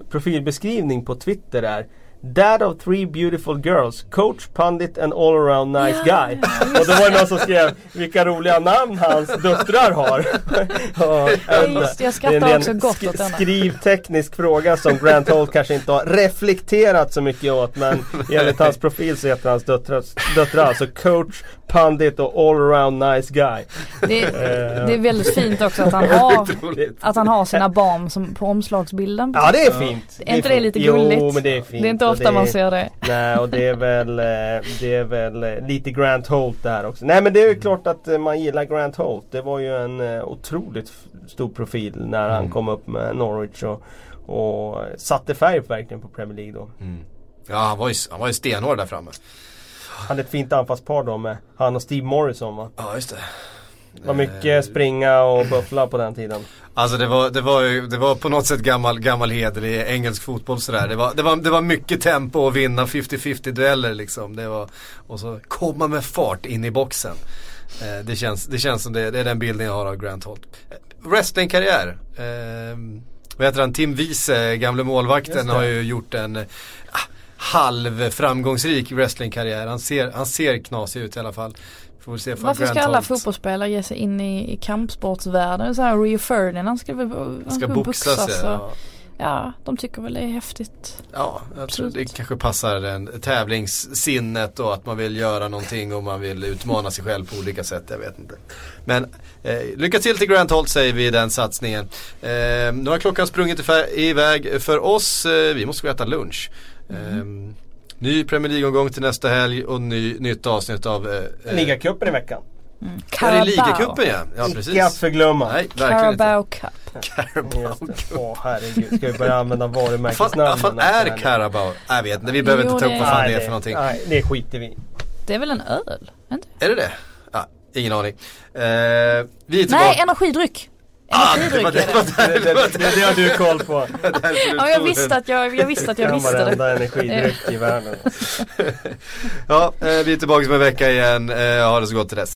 profilbeskrivning på Twitter är Dad of three beautiful girls, coach, pundit and all around nice guy. Och då var det någon som skrev vilka roliga namn hans döttrar har. Ja, just det, jag skrattar det är också gott åt denna. skrivteknisk fråga som Grant Holt kanske inte har reflekterat så mycket åt men enligt hans profil så heter hans döttrar, döttrar alltså coach, pundit och all around nice guy. Det, Eh. det är väldigt fint också att han har, att han har sina barn som på omslagsbilden. Ja det är fint. Är inte det fint. lite Jo gulligt? men det är fint. Det är inte Ofta man ser det. Nej och det är väl, eh, det är väl eh, lite Grant Holt där också. Nej men det är ju klart att eh, man gillar Grant Holt. Det var ju en otroligt stor profil när han Mm. kom upp med Norwich och, och satte färg verkligen på Premier League då. ja han, var ju, han var ju stenhård där framme. Han hade ett fint anfallspar då med han och Steve Morrison va? Ja just det. Det var mycket springa och buffla på den tiden. Alltså det var, det var det var på något sätt gammal, gammal hederlig engelsk fotboll sådär. Det var, det var, det var mycket tempo och vinna 50-50 dueller liksom. Det var, och så komma med fart in i boxen. Eh, det, känns, det känns som det, det är den bilden jag har av Grant Holt. Eh, wrestlingkarriär. Eh, vad heter han? Tim Wiese, gamle målvakten, har ju gjort en halv framgångsrik wrestlingkarriär. Han ser, han ser knasig ut i alla fall. Får se Varför ska alla fotbollsspelare ge sig in i, i kampsportsvärlden? Så här, Rio Ferdinand ska väl han ska sig. boxas och- Ja. Ja, de tycker väl det är häftigt. Ja, jag tror Absolut. det kanske passar den tävlingssinnet och att man vill göra någonting och man vill utmana sig själv på olika sätt. Jag vet inte. Men eh, lycka till till Grant Holt säger vi i den satsningen. Eh, nu har klockan sprungit iväg för oss. Eh, vi måste gå och äta lunch. Eh, ny Premier League-omgång till nästa helg och ny, nytt avsnitt av eh, eh, Ligacupen i veckan. Det är ligacupen ja. Ja Icke att precis. förglömma. Nej, verkligen inte. Carabao Cup. Carabao. Det. Åh herregud, ska vi börja använda Vad fan, varumärkesnamn? vad fan är Carabao? Jag vet inte, vi behöver Jo, inte ta upp det- vad fan Nej, det är för någonting. Nej, det skiter vi. Det är väl en öl? Inte? Är det det? Ja, ingen aning. Eh, vi är tillbaka. Nej, energidryck. Ah, det var det, var Det, det det, det, har du koll på. Ja, jag visste att jag, jag visste att jag visste varenda det. energidryck i världen. Ja, eh, vi är tillbaka om en vecka igen. Eh, ha det så gott till dess.